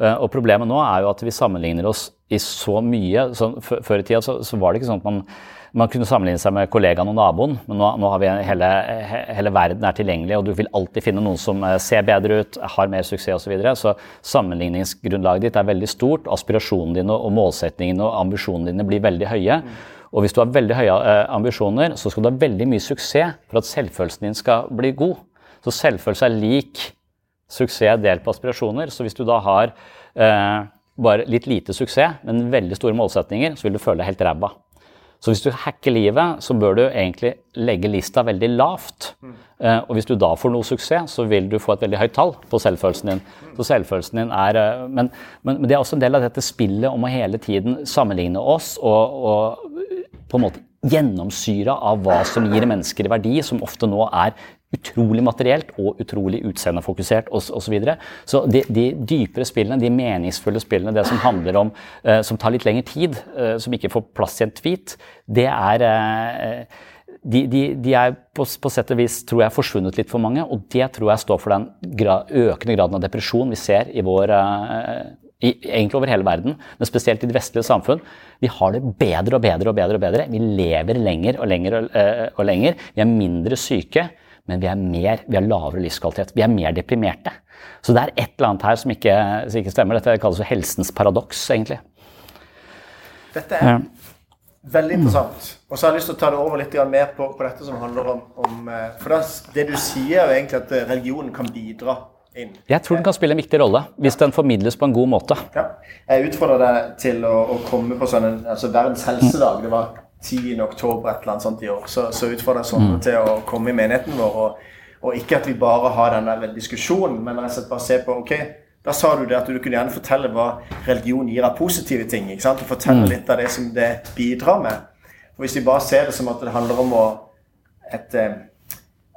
Uh, og Problemet nå er jo at vi sammenligner oss i så mye. Så, før i tida så, så var det ikke sånn at man man kunne sammenligne seg med kollegaen og naboen, men nå, nå har vi hele, hele, verden er tilgjengelig, og du vil alltid finne noen som eh, ser bedre ut, har mer suksess osv. Så, videre. så sammenligningsgrunnlaget ditt er veldig stort. Aspirasjonene dine og målsettingene og ambisjonene dine blir veldig høye. Og hvis du har veldig høye eh, ambisjoner, så skal du ha veldig mye suksess for at selvfølelsen din skal bli god. Så selvfølelse er lik suksess delt på aspirasjoner. Så hvis du da har eh, bare litt lite suksess, men veldig store målsetninger, så vil du føle deg helt ræva. Så hvis du hacker livet, så bør du egentlig legge lista veldig lavt. Mm. og hvis du da får noe suksess, så vil du få et veldig høyt tall på selvfølelsen din. Så selvfølelsen din er, eh, men, men, men det er også en del av dette spillet om å hele tiden sammenligne oss og, og på en måte gjennomsyra av hva som gir mennesker verdi, som ofte nå er utrolig materielt og utrolig utseendefokusert osv. Så, videre. så de, de, dypere spillene, de meningsfulle spillene, det som handler om eh, som tar litt lengre tid, eh, som ikke får plass i en tweet, det er eh, de, de, de, er på, på, sett og vis tror jeg, forsvunnet litt for mange, og det tror jeg står for den gra økende graden av depresjon vi ser i vår i, egentlig over hele verden, men spesielt i det vestlige samfunn. Vi har det bedre og bedre og bedre. og bedre. Vi lever lenger og lenger og, og lenger. Vi er mindre syke men vi, er mer, vi har lavere livskvalitet. Vi er mer deprimerte. Så det er et eller annet her som ikke, som ikke stemmer. Dette kalles jo helsens paradoks, egentlig. Dette er veldig interessant. Og så har jeg lyst til å ta det over litt mer på, på dette som handler om, om eh, For det, det du sier, er egentlig at eh, religionen kan bidra inn. Jeg tror den kan spille en viktig rolle, hvis den formidles på en god måte. Ja. Jeg utfordrer deg til å, å komme på sånn en altså Verdens helsedag. Det var 10. oktober et eller annet sånt i år, så, så utfordrer jeg sånne mm. til å komme i menigheten vår. Og, og, ikke at vi bare har den diskusjonen, men rett og slett bare se på ok, da sa du det at du kunne gjerne fortelle hva religion gir av positive ting. ikke sant? Og fortelle mm. litt av det som det bidrar med. For Hvis vi bare ser det som at det handler om å et, eh,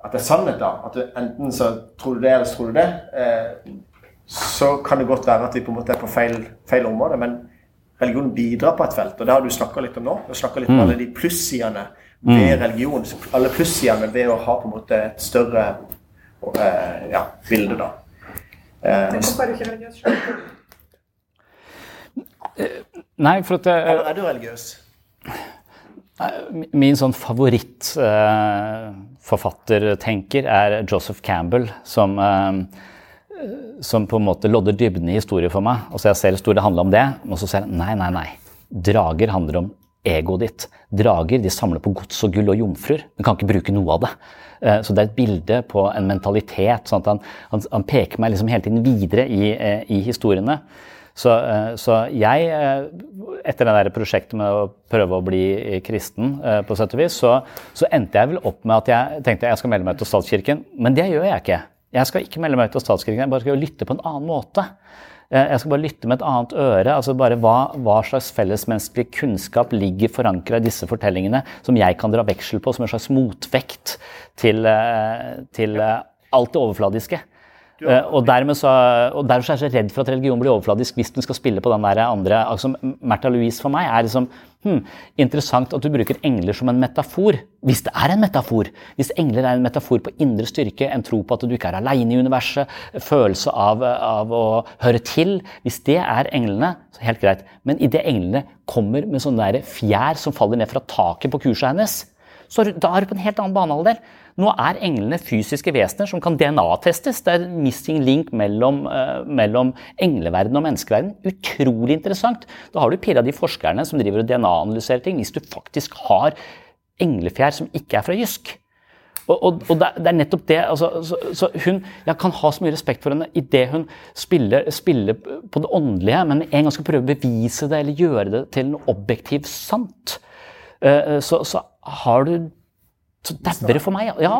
at det er sannhet, da At du, enten så tror du det, eller så tror du det. Eh, så kan det godt være at vi på en måte er på feil, feil område. men religion bidrar på et felt. Og det har du snakka litt om nå. Du har litt om mm. alle de plussidene ved mm. religion. Alle plussidene ved å ha på en måte et større uh, ja, bilde, da. Uh, Hvorfor er du ikke religiøs sjøl? Nei, for at jeg, Eller er du religiøs? Min sånn favorittforfattertenker uh, er Joseph Campbell, som som på en måte lodder dybden i historie for meg. Og så jeg ser det handler om det, og så ser jeg nei, nei, nei. Drager handler om egoet ditt. Drager de samler på gods og gull og jomfruer. Du kan ikke bruke noe av det. Eh, så det er et bilde på en mentalitet. sånn at Han, han, han peker meg liksom hele tiden videre i, eh, i historiene. Så, eh, så, jeg, etter det der prosjektet med å prøve å bli kristen, på sett og vis, så, så endte jeg vel opp med at jeg tenkte jeg skal melde meg til statskirken. Men det gjør jeg ikke. Jeg skal ikke melde meg ut av statskirken, jeg bare skal lytte på en annen måte. Eh, jeg skal bare lytte med et annet øre. altså bare Hva, hva slags fellesmenneskelig kunnskap ligger forankra i disse fortellingene, som jeg kan dra veksel på som en slags motvekt til, eh, til eh, alt det overfladiske. Og dermed, så, og derfor er jeg så redd for at religion blir overfladisk hvis den skal spille på den der andre altså Märtha Louise for meg er liksom hm, Interessant at du bruker engler som en metafor, hvis det er en metafor. Hvis engler er en metafor på indre styrke, en tro på at du ikke er aleine i universet, følelse av, av, å høre til. Hvis det er englene, så helt greit. Men idet englene kommer med sånne der fjær som faller ned fra taket på kurset hennes, så da er du på en helt annen banealder. Nå er englene fysiske vesener som kan DNA-testes. Det er en missing link mellom, uh, mellom engleverden og menneskeverden. Utrolig interessant. Da har du pirra de forskerne som driver og DNA-analyserer ting, hvis du faktisk har englefjær som ikke er fra Jysk. Og, og, og det, er nettopp det altså, så, så, hun, Jeg kan ha så mye respekt for henne idet hun spiller, spiller, på det åndelige, men en gang skal prøve å bevise det eller gjøre det til noe objektivt sant. uh, så, så har du så dabber det for meg. Ja,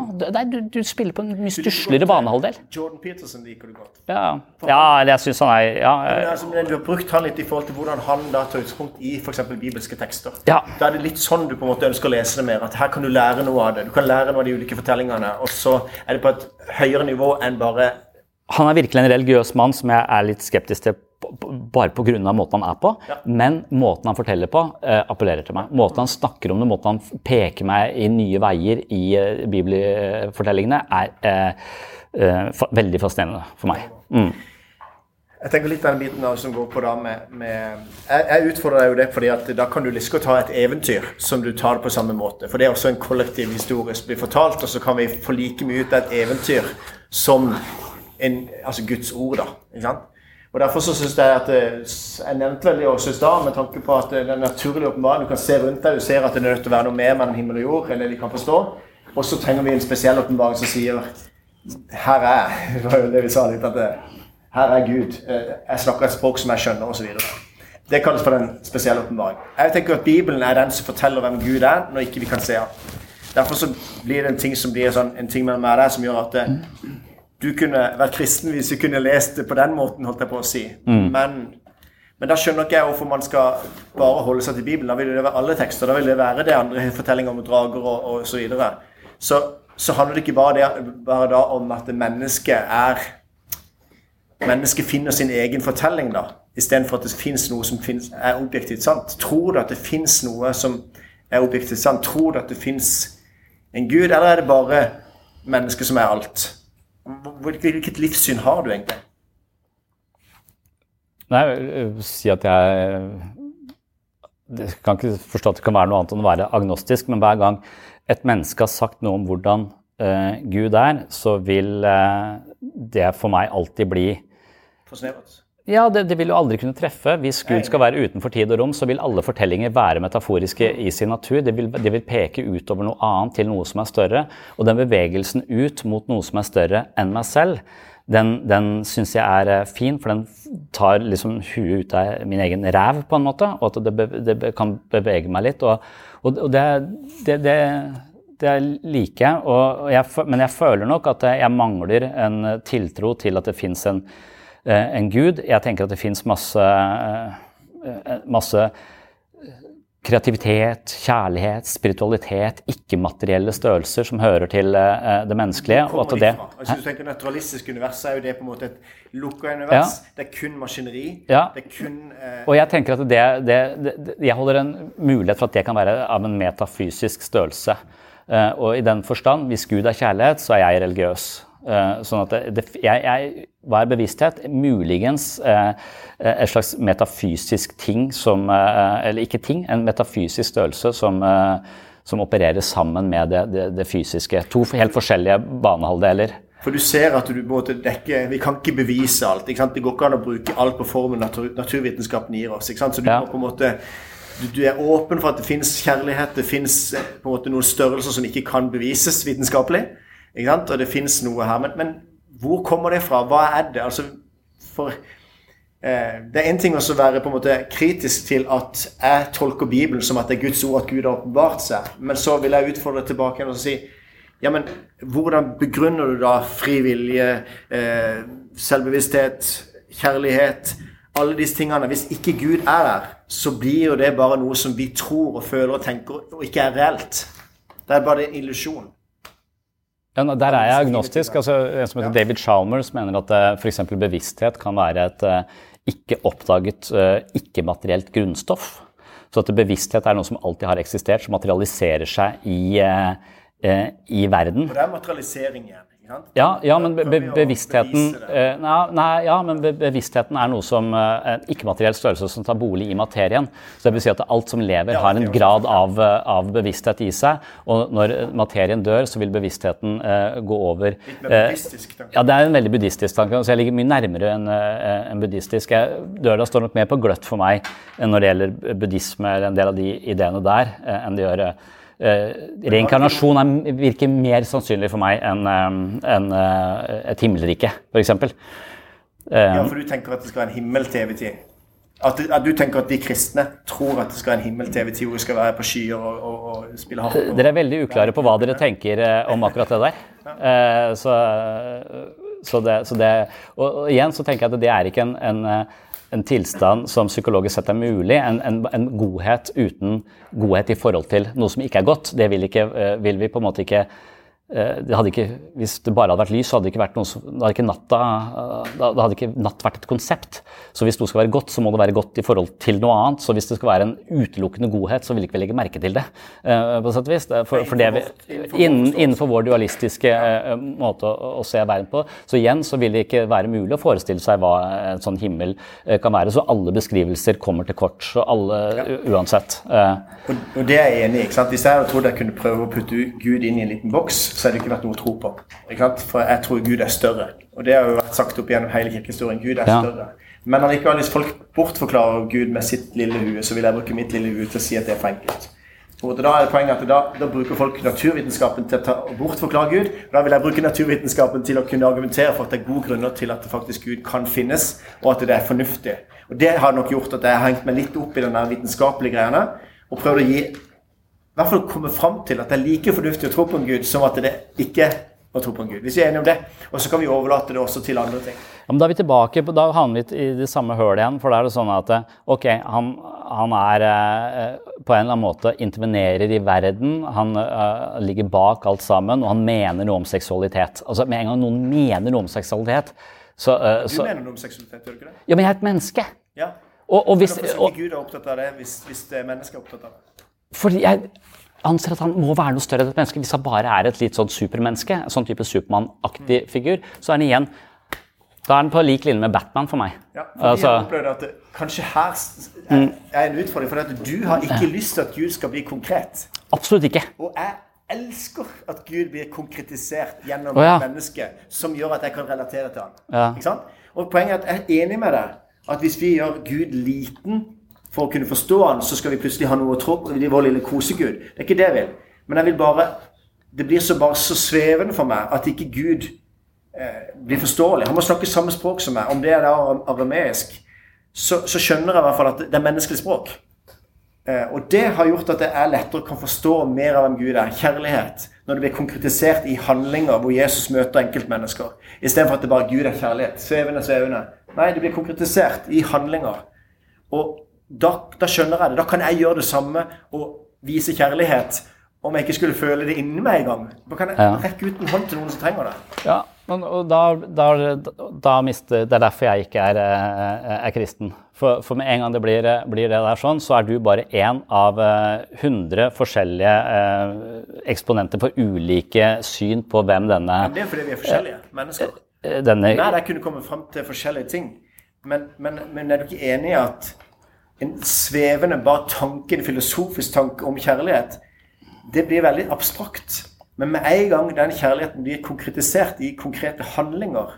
du, du spiller på en mye stussligere banehalvdel. Jordan Peterson liker du godt. Ja, ja jeg syns han er ja, Men altså, men du har brukt han litt i forhold til hvordan han da tar utgangspunkt i f.eks. bibelske tekster. Ja. Da er det litt sånn du på en måte ønsker å lese det mer. At her kan du lære noe av det. Du kan lære noe av de ulike fortellingene. Og så er det på et høyere nivå enn bare Han er virkelig en religiøs mann som jeg er litt skeptisk til bare pga. måten han er på. Ja. Men måten han forteller på, eh, appellerer til meg. Måten han snakker om det, måten han peker meg i nye veier i eh, bibelfortellingene, er eh, eh, fa veldig fascinerende for meg. Mm. Jeg tenker litt den biten da, som går på da med, med Jeg, jeg utfordrer deg jo det fordi at da kan du liksom ta et eventyr som du tar det på samme måte. For det er også en kollektiv historie som blir fortalt, og så kan vi få like mye ut av et eventyr som en, altså Guds ord. da, ikke sant? Og Derfor så synes jeg at eh, Jeg nevnte vel det også i stad, med tanke på at det er naturlig åpenbart. Du kan se rundt deg, du ser at det er nødt til å være noe mer mellom himmel og jord enn det de kan forstå. Og så trenger vi en spesiell åpenbaring som sier Her er Det var jo det vi sa litt, at det, her er Gud. Eh, Jeg snakker et språk som jeg skjønner, osv. Det kalles for den spesielle åpenbaring. Jeg tenker at Bibelen er den som forteller hvem Gud er, når ikke vi kan se ham. Derfor så blir det en ting som blir sånn, en ting mellom meg og deg som gjør at eh, du kunne vært kristen hvis du kunne lest det på den måten, holdt jeg på å si. Men, men da skjønner ikke jeg hvorfor man skal bare holde seg til Bibelen. Da vil det være alle tekster. Da vil det være det andre fortellinger om drager og, og så videre. Så, så handler det ikke bare, det, bare da om at mennesket er Mennesket finner sin egen fortelling, da, istedenfor at det fins noe som finnes, er objektivt sant. Tror du at det fins noe som er objektivt sant? Tror du at det fins en gud, eller er det bare mennesket som er alt? Hvilket livssyn har du egentlig? Nei, jeg vil si at jeg jeg kan ikke forstå at det kan være noe annet enn å være agnostisk, men hver gang et menneske har sagt noe om hvordan uh, Gud er, så vil uh, det for meg alltid bli For snevert. Ja, det, det vil jo aldri kunne treffe. Hvis Gud skal være utenfor tid og rom, så vil alle fortellinger være metaforiske i sin natur. Det vil, det vil peke utover noe annet til noe som er større. Og den bevegelsen ut mot noe som er større enn meg selv, den, den syns jeg er eh, fin, for den tar liksom huet ut av min egen ræv, på en måte. Og at det, be, det kan bevege meg litt. Og, og, og det, det, det, liker jeg. Men jeg føler nok at jeg mangler en tiltro til at det fins en en gud. Jeg tenker at det fins masse, eh, eh, masse kreativitet, kjærlighet, spiritualitet, ikke-materielle størrelser som hører til uh, det menneskelige. og at det. Altså, hvis du tenker naturalistisk univers, er jo det på en måte et lukka univers. Det er kun maskineri. Ja. Det er kun uh, Og jeg tenker at det, det, det, det Jeg holder en mulighet for at det kan være av en metafysisk størrelse. Uh, og i den forstand, hvis Gud er kjærlighet, så er jeg religiøs. Eh, sånn at det, det, jeg, jeg, Hva er bevissthet? Muligens eh, et slags metafysisk ting som eh, Eller ikke ting, en metafysisk størrelse som, eh, som opererer sammen med det, det, fysiske. To helt forskjellige banehalvdeler. For du ser at du måte dekker Vi kan ikke bevise alt. ikke? Det går ikke an å bruke alt på formen natur, naturvitenskapen gir oss. Så du Ja. må på en måte du, er åpen for at det fins kjærlighet, det fins måte noen størrelser som ikke kan bevises vitenskapelig. Og det fins noe her. Men, men hvor kommer det fra? Hva er det? Altså, for eh, Det er én ting å være på en måte kritisk til at jeg tolker Bibelen som at det er Guds ord, at Gud har åpenbart seg. Men så vil jeg utfordre tilbake og si ja, men hvordan begrunner du da fri vilje, eh, selvbevissthet, kjærlighet, alle disse tingene? Hvis ikke Gud er der, så blir jo det bare noe som vi tror og føler og tenker, og ikke er reelt. Det er bare en illusjon. Ja, der er jeg agnostisk. altså En som heter David Chalmers mener at uh, f.eks. bevissthet kan være et eh, ikke oppdaget, eh, ikke-materielt grunnstoff. Så at bevissthet er noe som alltid har eksistert, som materialiserer seg i, eh, eh, i verden. Og det er materialisering igjen. Ja, ja men be bevisstheten eh, nei, nei, ja, men be bevisstheten er noe som eh, en ikke-materiell størrelse som tar bolig i materien. Så det vil si at alt som lever, har en grad av, eh, av bevissthet i seg. Og når materien dør, så vil bevisstheten eh, gå over Litt mer buddhistisk tanke. ja, det er en veldig buddhistisk tanke. Så jeg ligger mye nærmere enn en buddhistisk. Døra står nok mer på gløtt for meg når det gjelder buddhisme eller en del av de ideene der, enn det gjør Reinkarnasjon er, virker mer sannsynlig for meg enn eh, enn, eh, et himmelrike, f.eks. Ja, for du tenker at det skal være en himmel til evig tid? At, at, du tenker at de kristne tror at det skal være en himmel til evig tid hvor vi skal være på skyer og, og, og spille harp? Dere er veldig uklare på hva dere tenker eh, om akkurat det der. Eh, så, så, det, så det og, igjen så tenker jeg at det er ikke en, en, en tilstand som psykologisk sett er mulig. En, en, en, godhet uten godhet i forhold til noe som ikke er godt. Det vil, ikke, eh, vil vi på en måte ikke det hadde ikke, hvis det bare hadde vært lys, så hadde det ikke vært noe, da hadde ikke natta, eh, da hadde ikke natt vært et konsept. Så hvis noe skal være godt, så må det være godt i forhold til noe annet. Så hvis det skal være en utelukkende godhet, så vil ikke vi legge merke til det. Eh, på sett og vis. For, for det vi, innen, innenfor vår dualistiske måte å, å, se verden på. Så igjen så vil det ikke være mulig å forestille seg hva en sånn himmel kan være. Så alle beskrivelser kommer til kort. Så alle, uansett. Og, og, det er jeg enig i. Hvis jeg trodde jeg kunne prøve å putte Gud inn i en liten boks så har det ikke vært noe å tro på. For jeg tror Gud er større. Og det har jo vært sagt opp gjennom hele kirkehistorien. Gud er ja. større. Men allikevel, hvis folk bortforklarer Gud med sitt lille hue, så vil jeg bruke mitt lille hue til å si at det er for enkelt. Og da er det poenget at da, da, bruker folk naturvitenskapen til å ta, bortforklare Gud. Og da vil jeg bruke naturvitenskapen til å kunne argumentere for at det er gode grunner til at faktisk Gud kan finnes, og at det er fornuftig. Og Det har nok gjort at jeg har hengt meg litt opp i den vitenskapelige greiene og prøvd å gi i hvert fall komme fram til at det er like fornuftig å tro på en gud som at det ikke å tro på en gud. Hvis vi er enige om det, og så kan vi overlate det også til andre ting. Ja, men Da er vi tilbake, da havner vi i det samme hølet igjen. For da er det sånn at ok, han, han er eh, på en eller annen måte intervenerer i verden. Han uh, ligger bak alt sammen, og han mener noe om seksualitet. Altså Med en gang noen mener noe om seksualitet så, uh, Du så, mener noe om seksualitet, gjør du ikke det? Ja, men jeg er et menneske. Ja. Og, og hvis, ikke Gud er opptatt av det hvis, hvis mennesket er opptatt av det? Fordi jeg anser at han må være noe større enn et menneske. Hvis han bare er et litt sånn supermenneske, en sånn type Supermann-aktig figur, så er han igjen da er han på lik linje med Batman for meg. Ja, fordi altså, jeg opplevde at det, Kanskje her er, mm. er en utfordring, for at du har ikke lyst til at Gud skal bli konkret. Absolutt ikke. Og jeg elsker at Gud blir konkretisert gjennom oh, ja. mennesket, som gjør at jeg kan relatere til ham. Ja. Ikke sant? Og Poenget er at jeg er enig med deg at hvis vi gjør Gud liten for å kunne forstå han, så skal vi plutselig ha noe å tro på. Det er vår lille kosegud. Det er ikke det jeg vil. Men jeg vil bare Det blir så bare så svevende for meg at ikke Gud eh, blir forståelig. Han må snakke samme språk som meg. Om det er da arameisk, så, så, skjønner jeg i hvert fall at det er menneskelig språk. Eh, og det har gjort at jeg lettere kan forstå mer av hvem Gud er. Kjærlighet. Når det blir konkretisert i handlinger hvor Jesus møter enkeltmennesker. Istedenfor at det bare Gud er kjærlighet. Svevende, svevende. Nei, det blir konkretisert i handlinger. Og da, da, skjønner jeg det. Da kan jeg gjøre det samme og vise kjærlighet om jeg ikke skulle føle det inni meg engang. Da kan jeg ja. rekke ut en hånd til noen som trenger det. Ja, men, da, da, da, mister, Det er derfor jeg ikke er, er, er kristen. For, for, med en gang det blir, blir, det der sånn, så er du bare én av 100 eh, forskjellige eh, eksponenter for ulike syn på hvem denne men Det er fordi vi er forskjellige mennesker. Eh, denne, Nei, jeg kunne komme fram til forskjellige ting. Men, men, men er du ikke enig i at en svevende bare tanke, en filosofisk tanke om kjærlighet, det blir veldig abstrakt. Men med en gang den kjærligheten blir konkretisert i konkrete handlinger,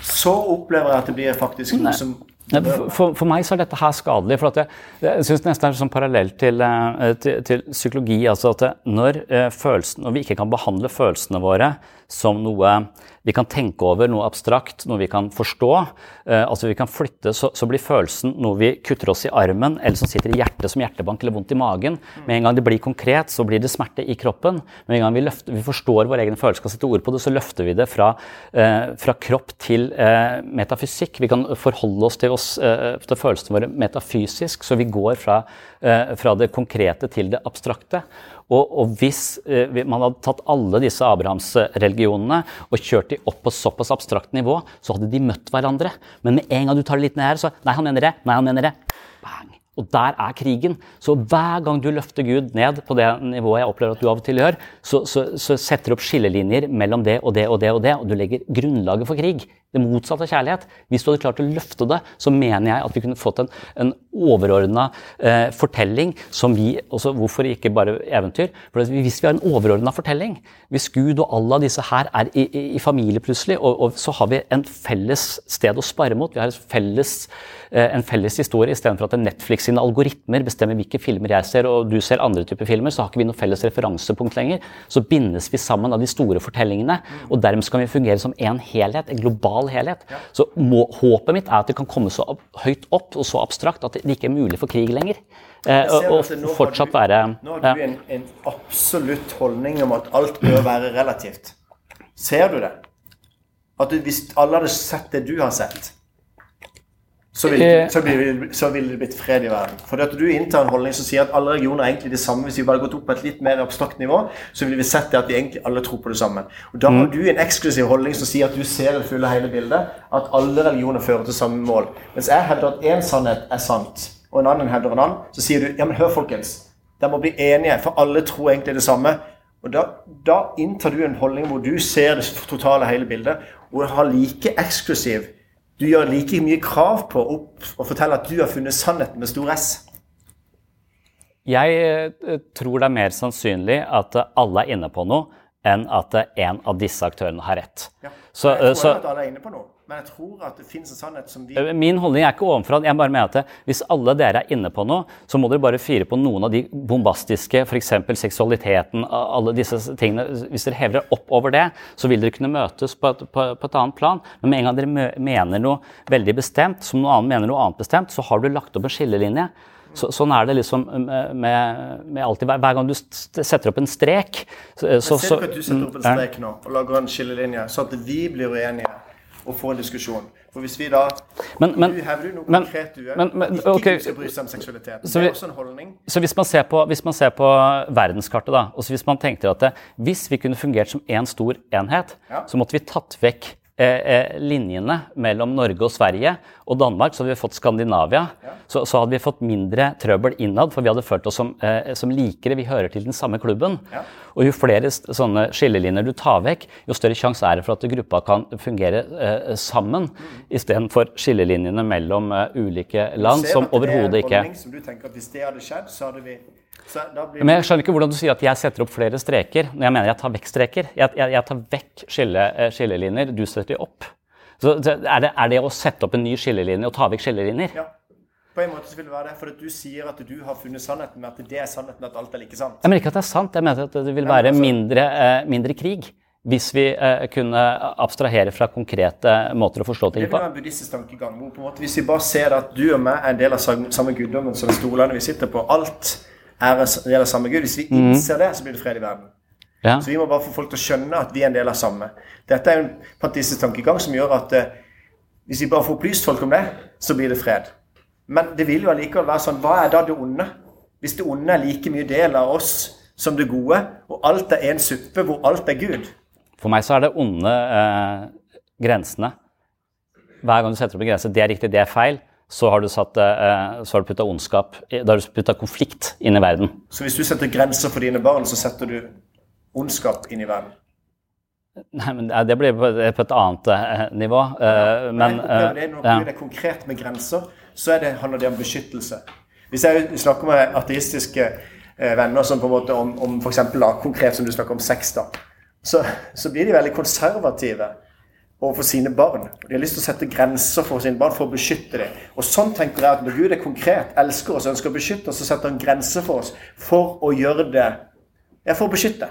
så opplever jeg at det blir faktisk noe som for, for, meg så er dette her skadelig. for Jeg, jeg syns det er sånn parallell til, eh, til, til, psykologi. altså at når, eh, følelsen, når vi ikke kan behandle følelsene våre som noe vi kan tenke over, noe abstrakt, noe vi kan forstå, eh, altså vi kan flytte, så, så, blir følelsen noe vi kutter oss i armen, eller som sitter i hjertet som hjertebank eller vondt i magen. Med en gang det blir konkret, så blir det smerte i kroppen. Med en gang vi, løfter, vi forstår vår egen følelse, kan sette ord på det, så løfter vi det fra, eh, fra kropp til eh, metafysikk. Vi kan forholde oss til, oss, eh, til følelsene våre metafysisk, så vi går fra, eh, fra det konkrete til det abstrakte. Og, og hvis eh, man hadde tatt alle disse abrahamsreligionene og kjørt de opp på såpass abstrakt nivå, så hadde de møtt hverandre. Men med en gang du tar det litt ned her, så Nei, han mener det. Nei, han mener det. Bang. Og der er krigen. Så hver gang du løfter Gud ned på det nivået jeg opplever at du av og til gjør, så, så, så setter du opp skillelinjer mellom det og det og det, og det, og du legger grunnlaget for krig. Det motsatte av kjærlighet. Hvis du hadde klart å løfte det, så mener jeg at vi kunne fått en, en overordna eh, fortelling som vi også, Hvorfor ikke bare eventyr? For Hvis vi har en overordna fortelling, hvis Gud og alle disse her er i, i, i familie plutselig, og, og, så har vi en felles sted å spare mot, vi har felles, eh, en felles historie istedenfor at Netflix sine algoritmer bestemmer hvilke filmer jeg ser, og du ser andre typer filmer, så har ikke vi noe felles referansepunkt lenger. Så bindes vi sammen av de store fortellingene, og dermed skal vi fungere som en helhet, en global global helhet. Så må, håpet mitt er at det kan komme så høyt opp og så abstrakt at det ikke er mulig for krig lenger. Eh, og fortsatt du- være Nå har du ja. en, en absolutt holdning om at alt bør være relativt. Ser du det? At du, hvis alle hadde sett det du har sett, så ville, Eh. så vil det blitt fred i verden. For at du inntar en holdning som sier at alle regioner er egentlig det samme. Hvis vi bare gått opp på et litt mer abstrakt nivå, så ville vi sett det at vi egentlig alle tror på det samme. Og Da har Mm. du en eksklusiv holdning som sier at du ser det fulle hele bildet. At alle religioner fører til samme mål. Mens jeg hevder at én sannhet er sant, og en annen hevder en annen, så sier du ja, men hør, folkens. Dere må bli enige, for alle tror egentlig det samme. Og da, da inntar du en holdning hvor du ser det totale hele bildet, og har like eksklusiv Du gjør like mye krav på opp, å fortelle at du har funnet sannheten med stor S. Jeg eh, tror det er mer sannsynlig at eh, alle er inne på noe, enn at eh, en av disse aktørene har rett. Ja. Så, jeg eh, tror så at alle er inne på noe, men jeg tror at det finnes en sannhet som vi eh, min holdning er ikke ovenfra. Jeg bare mener at eh, hvis alle dere er inne på noe, så må dere bare fire på noen av de bombastiske, f.eks. seksualiteten, alle disse tingene. Hvis dere hever dere opp over det, så vil dere kunne møtes på et, på, på et annet plan. Men med en gang dere mener noe veldig bestemt, som noen annen mener noe annet bestemt, så har du lagt opp en skillelinje. Så, sånn er det liksom med, med, med alltid. Hver, hver gang du setter opp en strek så, så, Ser ikke du at du setter opp en mm, strek nå og lager en skillelinje, så at vi blir uenige og få en diskusjon? For hvis vi da Men- men- Du hevder noe men- konkret, du gjør, men- men, ikke okay. skal bry seg om seksualitet. Så det er også en holdning. Så hvis man ser på, hvis man ser på verdenskartet, da, og hvis man tenkte at det, hvis vi kunne fungert som én stor enhet, Ja. så måtte vi tatt vekk linjene mellom Norge og Sverige og Danmark, så hadde vi fått Skandinavia. Så, så hadde vi fått mindre trøbbel innad, for vi hadde følt oss som, eh, som likere. Vi hører til den samme klubben. Ja. Og jo flere sånne skillelinjer du tar vekk, jo større sjanse er det for at gruppa kan fungere eh, sammen, Mm. istedenfor skillelinjene mellom eh, ulike land, som er overhodet ikke Som du tenker at Hvis det hadde skjedd, så hadde vi blir Men jeg skjønner ikke hvordan du sier at jeg setter opp flere streker når jeg mener jeg tar vekk streker. Jeg, jeg, jeg tar vekk skille, eh, skillelinjer, du setter de opp. Så er det, er det å sette opp en ny skillelinje og ta vekk skillelinjer? Ja. På en måte så vil det være det, for at du sier at du har funnet sannheten med at det er sannheten at alt er like sant. Jeg mener ikke at det er sant, jeg mener at det vil være altså- mindre, eh, mindre krig. Hvis vi eh, kunne abstrahere fra konkrete måter å forstå Det ting vil på. være en buddhistisk tankegang. Hvis vi bare ser at du og meg er en del av samme guddommen som stolene vi sitter på, alt er en del av samme gud. Hvis vi innser det, så blir det fred i verden. Ja. Så vi må bare få folk til å skjønne at vi er en del av samme. Dette er en pantistisk tankegang som gjør at eh, hvis vi bare får opplyst folk om det, så blir det fred. Men det vil jo allikevel være sånn Hva er da det onde? Hvis det onde er like mye del av oss som det gode, og alt er en suppe hvor alt er Gud For meg så er det onde eh, grensene. Hver gang du setter opp en grense, det er riktig, det er feil, så har du, satt, eh, så har du putta ondskap, da har du putta konflikt inn i verden. Så hvis du setter grenser for dine barn, så setter du ondskap inn i verden. Nei, men det- blir på et annet eh, nivå. Ja, men men det eh, Når ja. det er konkret med grenser, så det, handler det om beskyttelse. Hvis jeg snakker med ateistiske eh, venner som på en måte om, om eksempel, konkret som du snakker om sex, da, så, så blir de veldig konservative overfor sine barn. De har lyst til å sette grenser for sine barn for å beskytte dem. Og sånn tenker jeg at når Gud er konkret, elsker oss, ønsker å beskytte oss, så setter han grenser for oss for å gjøre det Ja, for å beskytte.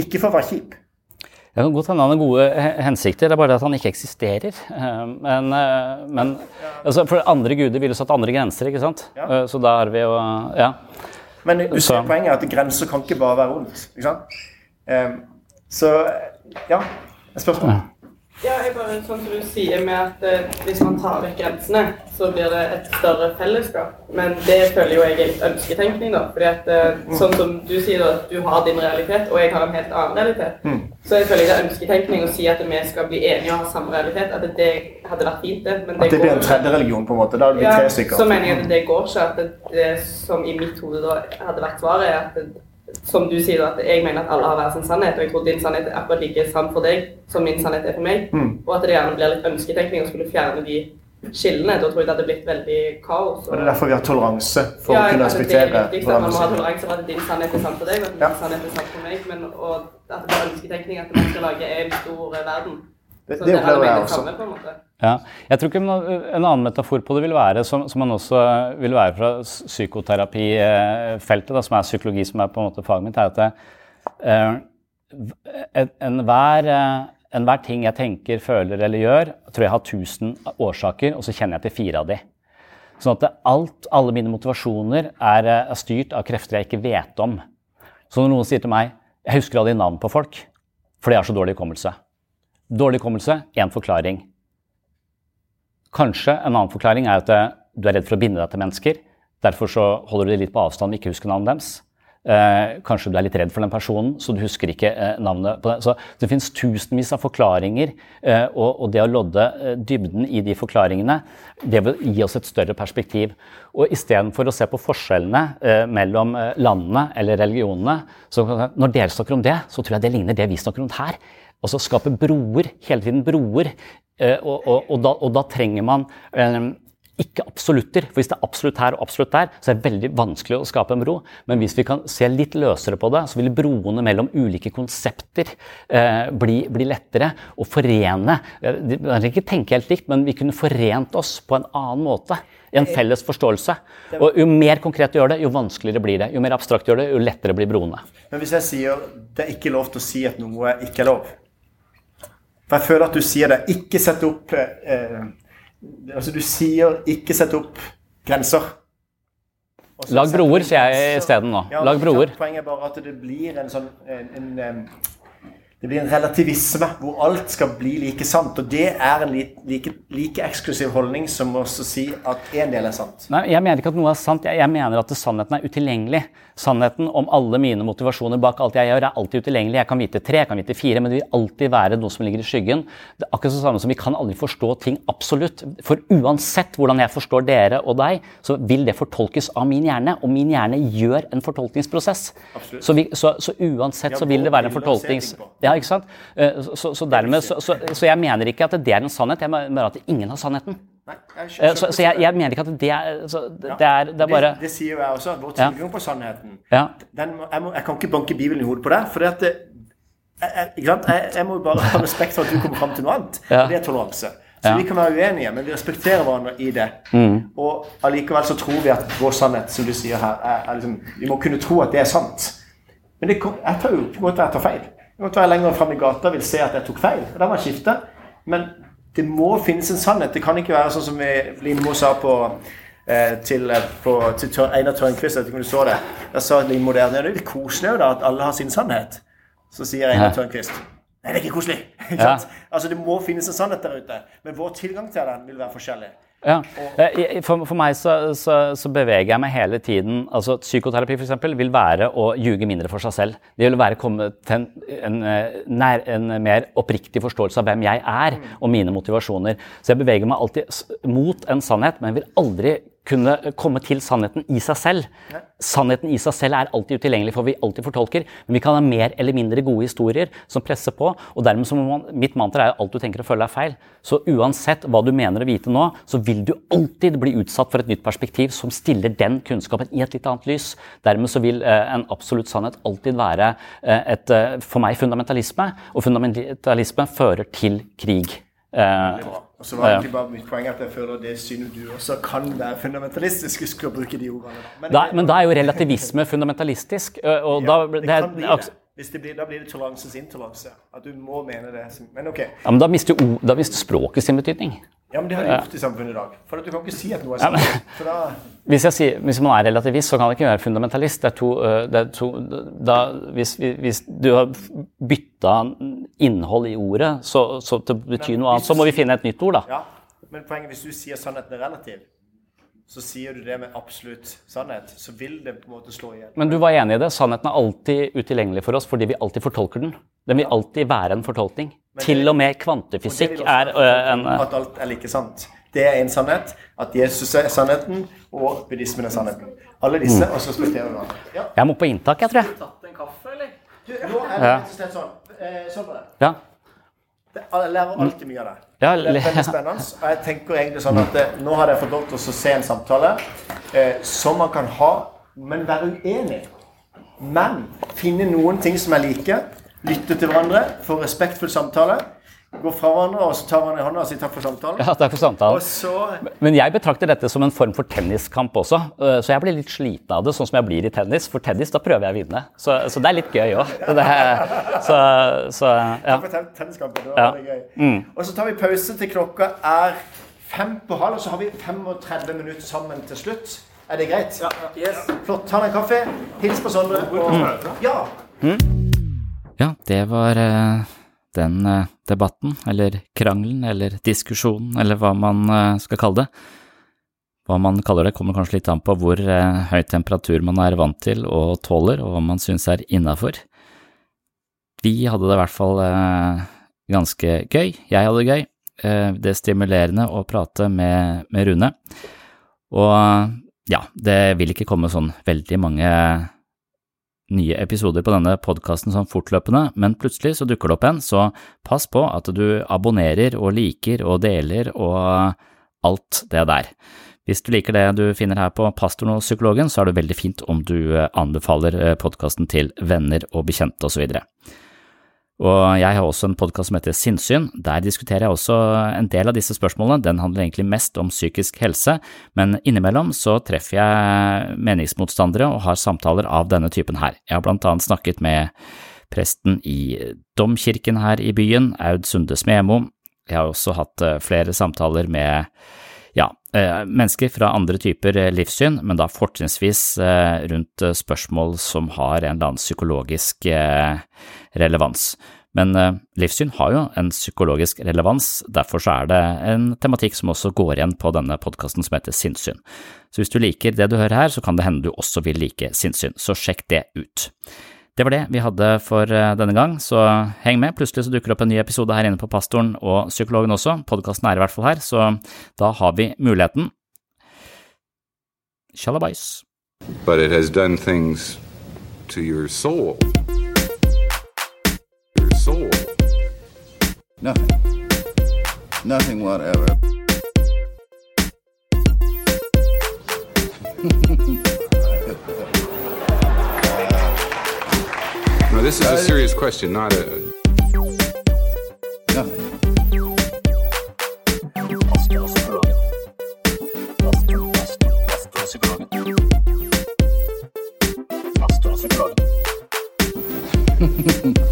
Ikke for å være kjip. Det kan godt hende han har gode hensikter, det er bare det at han ikke eksisterer. Eh, Men, eh, men altså, For andre guder ville satt andre grenser, ikke sant? Ja. Eh, Så da er vi jo Ja. Men du ser poenget er at grenser kan ikke bare være ondt. ikke sant? Så ja, et spørsmål. Ja, jeg bare, sånn som du sier med at eh, hvis man tar vekk grensene, så blir det et større fellesskap. Men det føler jo jeg er litt ønsketenkning, da. Fordi at eh, sånn som du sier, da, at du har din realitet, og jeg har en helt annen realitet. Så jeg føler det er ønsketenkning å si at vi skal bli enige og ha samme realitet. At det hadde vært fint, det. Men det, At det blir en tredje religion, på en måte. Da blir ja, tre stykker. så mener jeg at det går ikke. At det, det som i mitt hode da hadde vært svaret, er at det, som du sier, at jeg mener at alle har hver sin sannhet. Og jeg tror din sannhet er akkurat like sann for deg som min sannhet er for meg. Mm. Og at det gjerne blir litt ønsketenkning å skulle fjerne de skillene. Da tror jeg det hadde blitt veldig kaos. Og det er derfor vi har toleranse, for ja, å kunne respektere er at man må ha toleranse for at din sannhet er sann for deg, og at min Ja. sannhet er sann for meg. Men og at det er ønsketenkning at man skal lage en stor eh, verden. Det, det det opplever jeg også. samme, en. Ja. Jeg tror ikke En annen metafor på det vil være, som, som man også vil være fra psykoterapifeltet, da, som er psykologi, som er på en måte faget mitt, er at det, eh, v- en- enhver eh, ting jeg tenker, føler eller gjør, tror jeg har 1000 årsaker, og så kjenner jeg til fire av de. Sånn at alt, alle mine motivasjoner er, er, styrt av krefter jeg ikke vet om. Så når noen sier til meg jeg husker alle de navn på folk, fordi jeg har så dårlig hukommelse. Dårlig hukommelse, én forklaring. Kanskje en annen forklaring er at du er redd for å binde deg til mennesker. Derfor så holder du deg litt på avstand og ikke husker navnet deres. Eh, kanskje du er litt redd for den personen, så du husker ikke eh, navnet på den. Så det finnes tusenvis av forklaringer, eh, og, og, det å lodde eh, dybden i de forklaringene, det vil gi oss et større perspektiv. Og istedenfor å se på forskjellene eh, mellom eh, landene eller religionene, så når dere snakker om det, så tror jeg det ligner det vi snakker om her. Altså skape broer, hele tiden broer. Og, og, og, da, og, da, trenger man ikke absolutter. For hvis det er absolutt her og absolutt der, så er det veldig vanskelig å skape en bro. Men hvis vi kan se litt løsere på det, så vil broene mellom ulike konsepter eh, bli, bli, lettere å forene. Vi eh, kan ikke tenke helt likt, men vi kunne forent oss på en annen måte. I en felles forståelse. Og Jo mer konkret du gjør det, jo vanskeligere blir det. Jo mer abstrakt du gjør det, jo lettere blir broene. Men hvis jeg sier det er ikke lov til å si at noe ikke er lov For jeg føler at du sier det. Ikke sett opp eh, Altså, du sier 'ikke sett opp grenser'. Lag broer, sier jeg isteden nå. Ja, Lag broer. Poenget er bare at det blir en sånn en, en, det blir en relativisme hvor alt skal bli like sant. Og det er en like, like eksklusiv holdning som å si at én del er sant. Nei, Jeg mener ikke at noe er sant. Jeg, jeg mener at sannheten er utilgjengelig. Sannheten om alle mine motivasjoner bak alt jeg gjør, er alltid utilgjengelig. Jeg kan vite tre, jeg kan vite fire, men det vil alltid være noe som ligger i skyggen. Det er akkurat det samme som Vi kan aldri forstå ting absolutt. For uansett hvordan jeg forstår dere og deg, så vil det fortolkes av min hjerne. Og min hjerne gjør en fortolkningsprosess. Så, vi, så, så, uansett så vil det være en fortolknings... Ja, ikke sant? Eh, så, så dermed, så, jeg mener ikke at det er en sannhet, jeg mener at ingen har sannheten. Nei, jeg eh, så, så jeg, jeg, mener ikke at det er det, er, det er bare det, det, sier jeg også. Vår tilgang ja. på sannheten ja. den, jeg, må, jeg, kan ikke banke Bibelen i hodet på det. For det, jeg, jeg, må bare ha respekt for at du kommer fram til noe annet. Ja. Det er toleranse. Så ja. vi kan være uenige, men vi respekterer hverandre i det. Mm. Og allikevel så tror vi at vår sannhet, som du sier her, er, er liksom, Vi må kunne tro at det er sant. Men det, jeg tar jo på en måte jeg tar feil. Være lenger fram i gata vil se at jeg tok feil. og Da må jeg skifte. Men det må finnes en sannhet. Det kan ikke være sånn som Lindmo sa på, eh, til, eh, på, til Einar Tørnquist. Jeg vet ikke om du så det. Da sa Lindmo der det er litt koselig da, at alle har sin sannhet. Så sier Einar Tørnquist Nei, det er ikke koselig. ja. Altså, Det må finnes en sannhet der ute. Men vår tilgang til den vil være forskjellig. Ja. Eh, for, for meg så, så, så, beveger jeg meg hele tiden altså Psykoterapi for eksempel, vil være å ljuge mindre for seg selv. Det vil være å komme til en, en, eh, en, mer oppriktig forståelse av hvem jeg er og mine motivasjoner. Så jeg beveger meg alltid mot en sannhet, men vil aldri kunne komme til sannheten i seg selv. Sannheten i seg selv er alltid utilgjengelig, for vi alltid fortolker. Men vi kan ha mer eller mindre gode historier som presser på. og dermed så må man, Mitt mantra er at alt du tenker å føle, er feil. Så uansett hva du mener å vite nå, så vil du alltid bli utsatt for et nytt perspektiv som stiller den kunnskapen i et litt annet lys. Dermed så vil eh, en absolutt sannhet alltid være eh, et, eh, for meg fundamentalisme, og fundamentalisme fører til krig. Eh, og så var det egentlig bare mitt poeng at jeg føler det synet du også kan være fundamentalistisk. Husk å bruke de ordene. Men, da, men da er jo relativisme fundamentalistisk. Og ja, da, det, det kan bli det. Hvis det blir, da blir det toleransens intoleranse. At du må mene det. Men ok. Ja, men da mister, da mister språket sin betydning. Ja, men det har de gjort i samfunnet i dag. For du kan ikke si at noe er sant. Ja, hvis, sier, hvis, man er relativist, så kan det ikke være fundamentalist. Det er to, det er to da, hvis, hvis, du har bytta innhold i ordet så, så det betyr noe annet, så må vi finne et nytt ord, da. Ja, men poenget hvis du sier sannheten er relativ, så sier du det med absolutt sannhet, så vil det på en måte slå igjen. Men du var enig i det. Sannheten er alltid utilgjengelig for oss fordi vi alltid fortolker den. Den vil alltid være en fortolkning. Til og med kvantefysikk og er en At alt er like sant. Det er en sannhet. At Jesus er sannheten, og buddhismen er sannheten. Alle disse, mm. og så respekterer vi hverandre. Ja. Jeg må på inntak, jeg tror jeg. Tatt en kaffe, eller? Du, nå er det rett og slett sånn. Eh, sånn på det. Ja. Jeg lærer alltid mye av det. Ja, det er veldig spennende. Og jeg tenker egentlig sånn at eh, Nå har jeg fått lov til å se en samtale eh, som man kan ha, men være uenig. Men finne noen ting som er like. Lytte til hverandre, få respektfull samtale. Gå fra hverandre, og så tar hverandre i hånda og sier takk for samtalen. Ja, takk for samtalen. Og så Men jeg betrakter dette som en form for tenniskamp også, øh, så jeg blir litt sliten av det, sånn som jeg blir i tennis. For tennis, da prøver jeg å vinne. Så, så det er litt gøy òg. Så, så ja. Takk for tenniskampen. Det Ja. var veldig gøy. Og så tar vi pause til klokka er fem på halv, og så har vi 35 minutter sammen til slutt. Er det greit? Ja. Flott. Ta deg en kaffe. Hils på Sondre. Og, ja. Ja, det var eh, den eh, debatten, eller krangelen, eller diskusjonen, eller hva man eh, skal kalle det. Hva man kaller det, kommer kanskje litt an på hvor høy temperatur man er vant til og tåler, og hva man syns er innafor. Vi hadde det i hvert fall ganske gøy. Jeg hadde det gøy. Det er stimulerende å prate med, med Rune. Og ja, det vil ikke komme sånn veldig mange nye episoder på denne podkasten sånn fortløpende, men plutselig så dukker det opp en, så pass på at du abonnerer og liker og deler og alt det der. Hvis du liker det du finner her på Pastoren og psykologen, så er det veldig fint om du anbefaler podkasten til venner og bekjente osv. Og jeg har også en podkast som heter Sinnsyn. Der diskuterer jeg også en del av disse spørsmålene. Den handler egentlig mest om psykisk helse, men innimellom så treffer jeg meningsmotstandere og har samtaler av denne typen her. Jeg har blant annet snakket med presten i domkirken her i byen, Aud Sunde Smemo. Jeg har også hatt eh, flere samtaler med mennesker fra andre typer eh, livssyn, men da fortrinnsvis eh, rundt eh, spørsmål som har en eller annen psykologisk eh, relevans. Men eh, livssyn har jo en psykologisk relevans, derfor så er det en tematikk som også går igjen på denne podkasten som heter Sinnssyn. Så hvis du liker det du hører her, så kan det hende du også vil like sinnssyn, så sjekk det ut. Det var det vi hadde for eh, denne gang, så heng med. Plutselig så dukker det opp en ny episode her inne på Pastoren og Psykologen også. Podkasten er i hvert fall her, så da har vi muligheten. Shalabais. but it has done things to your soul. Your soul. Nothing. Nothing whatever. No, this is a serious question, not a. Nothing. Nothing.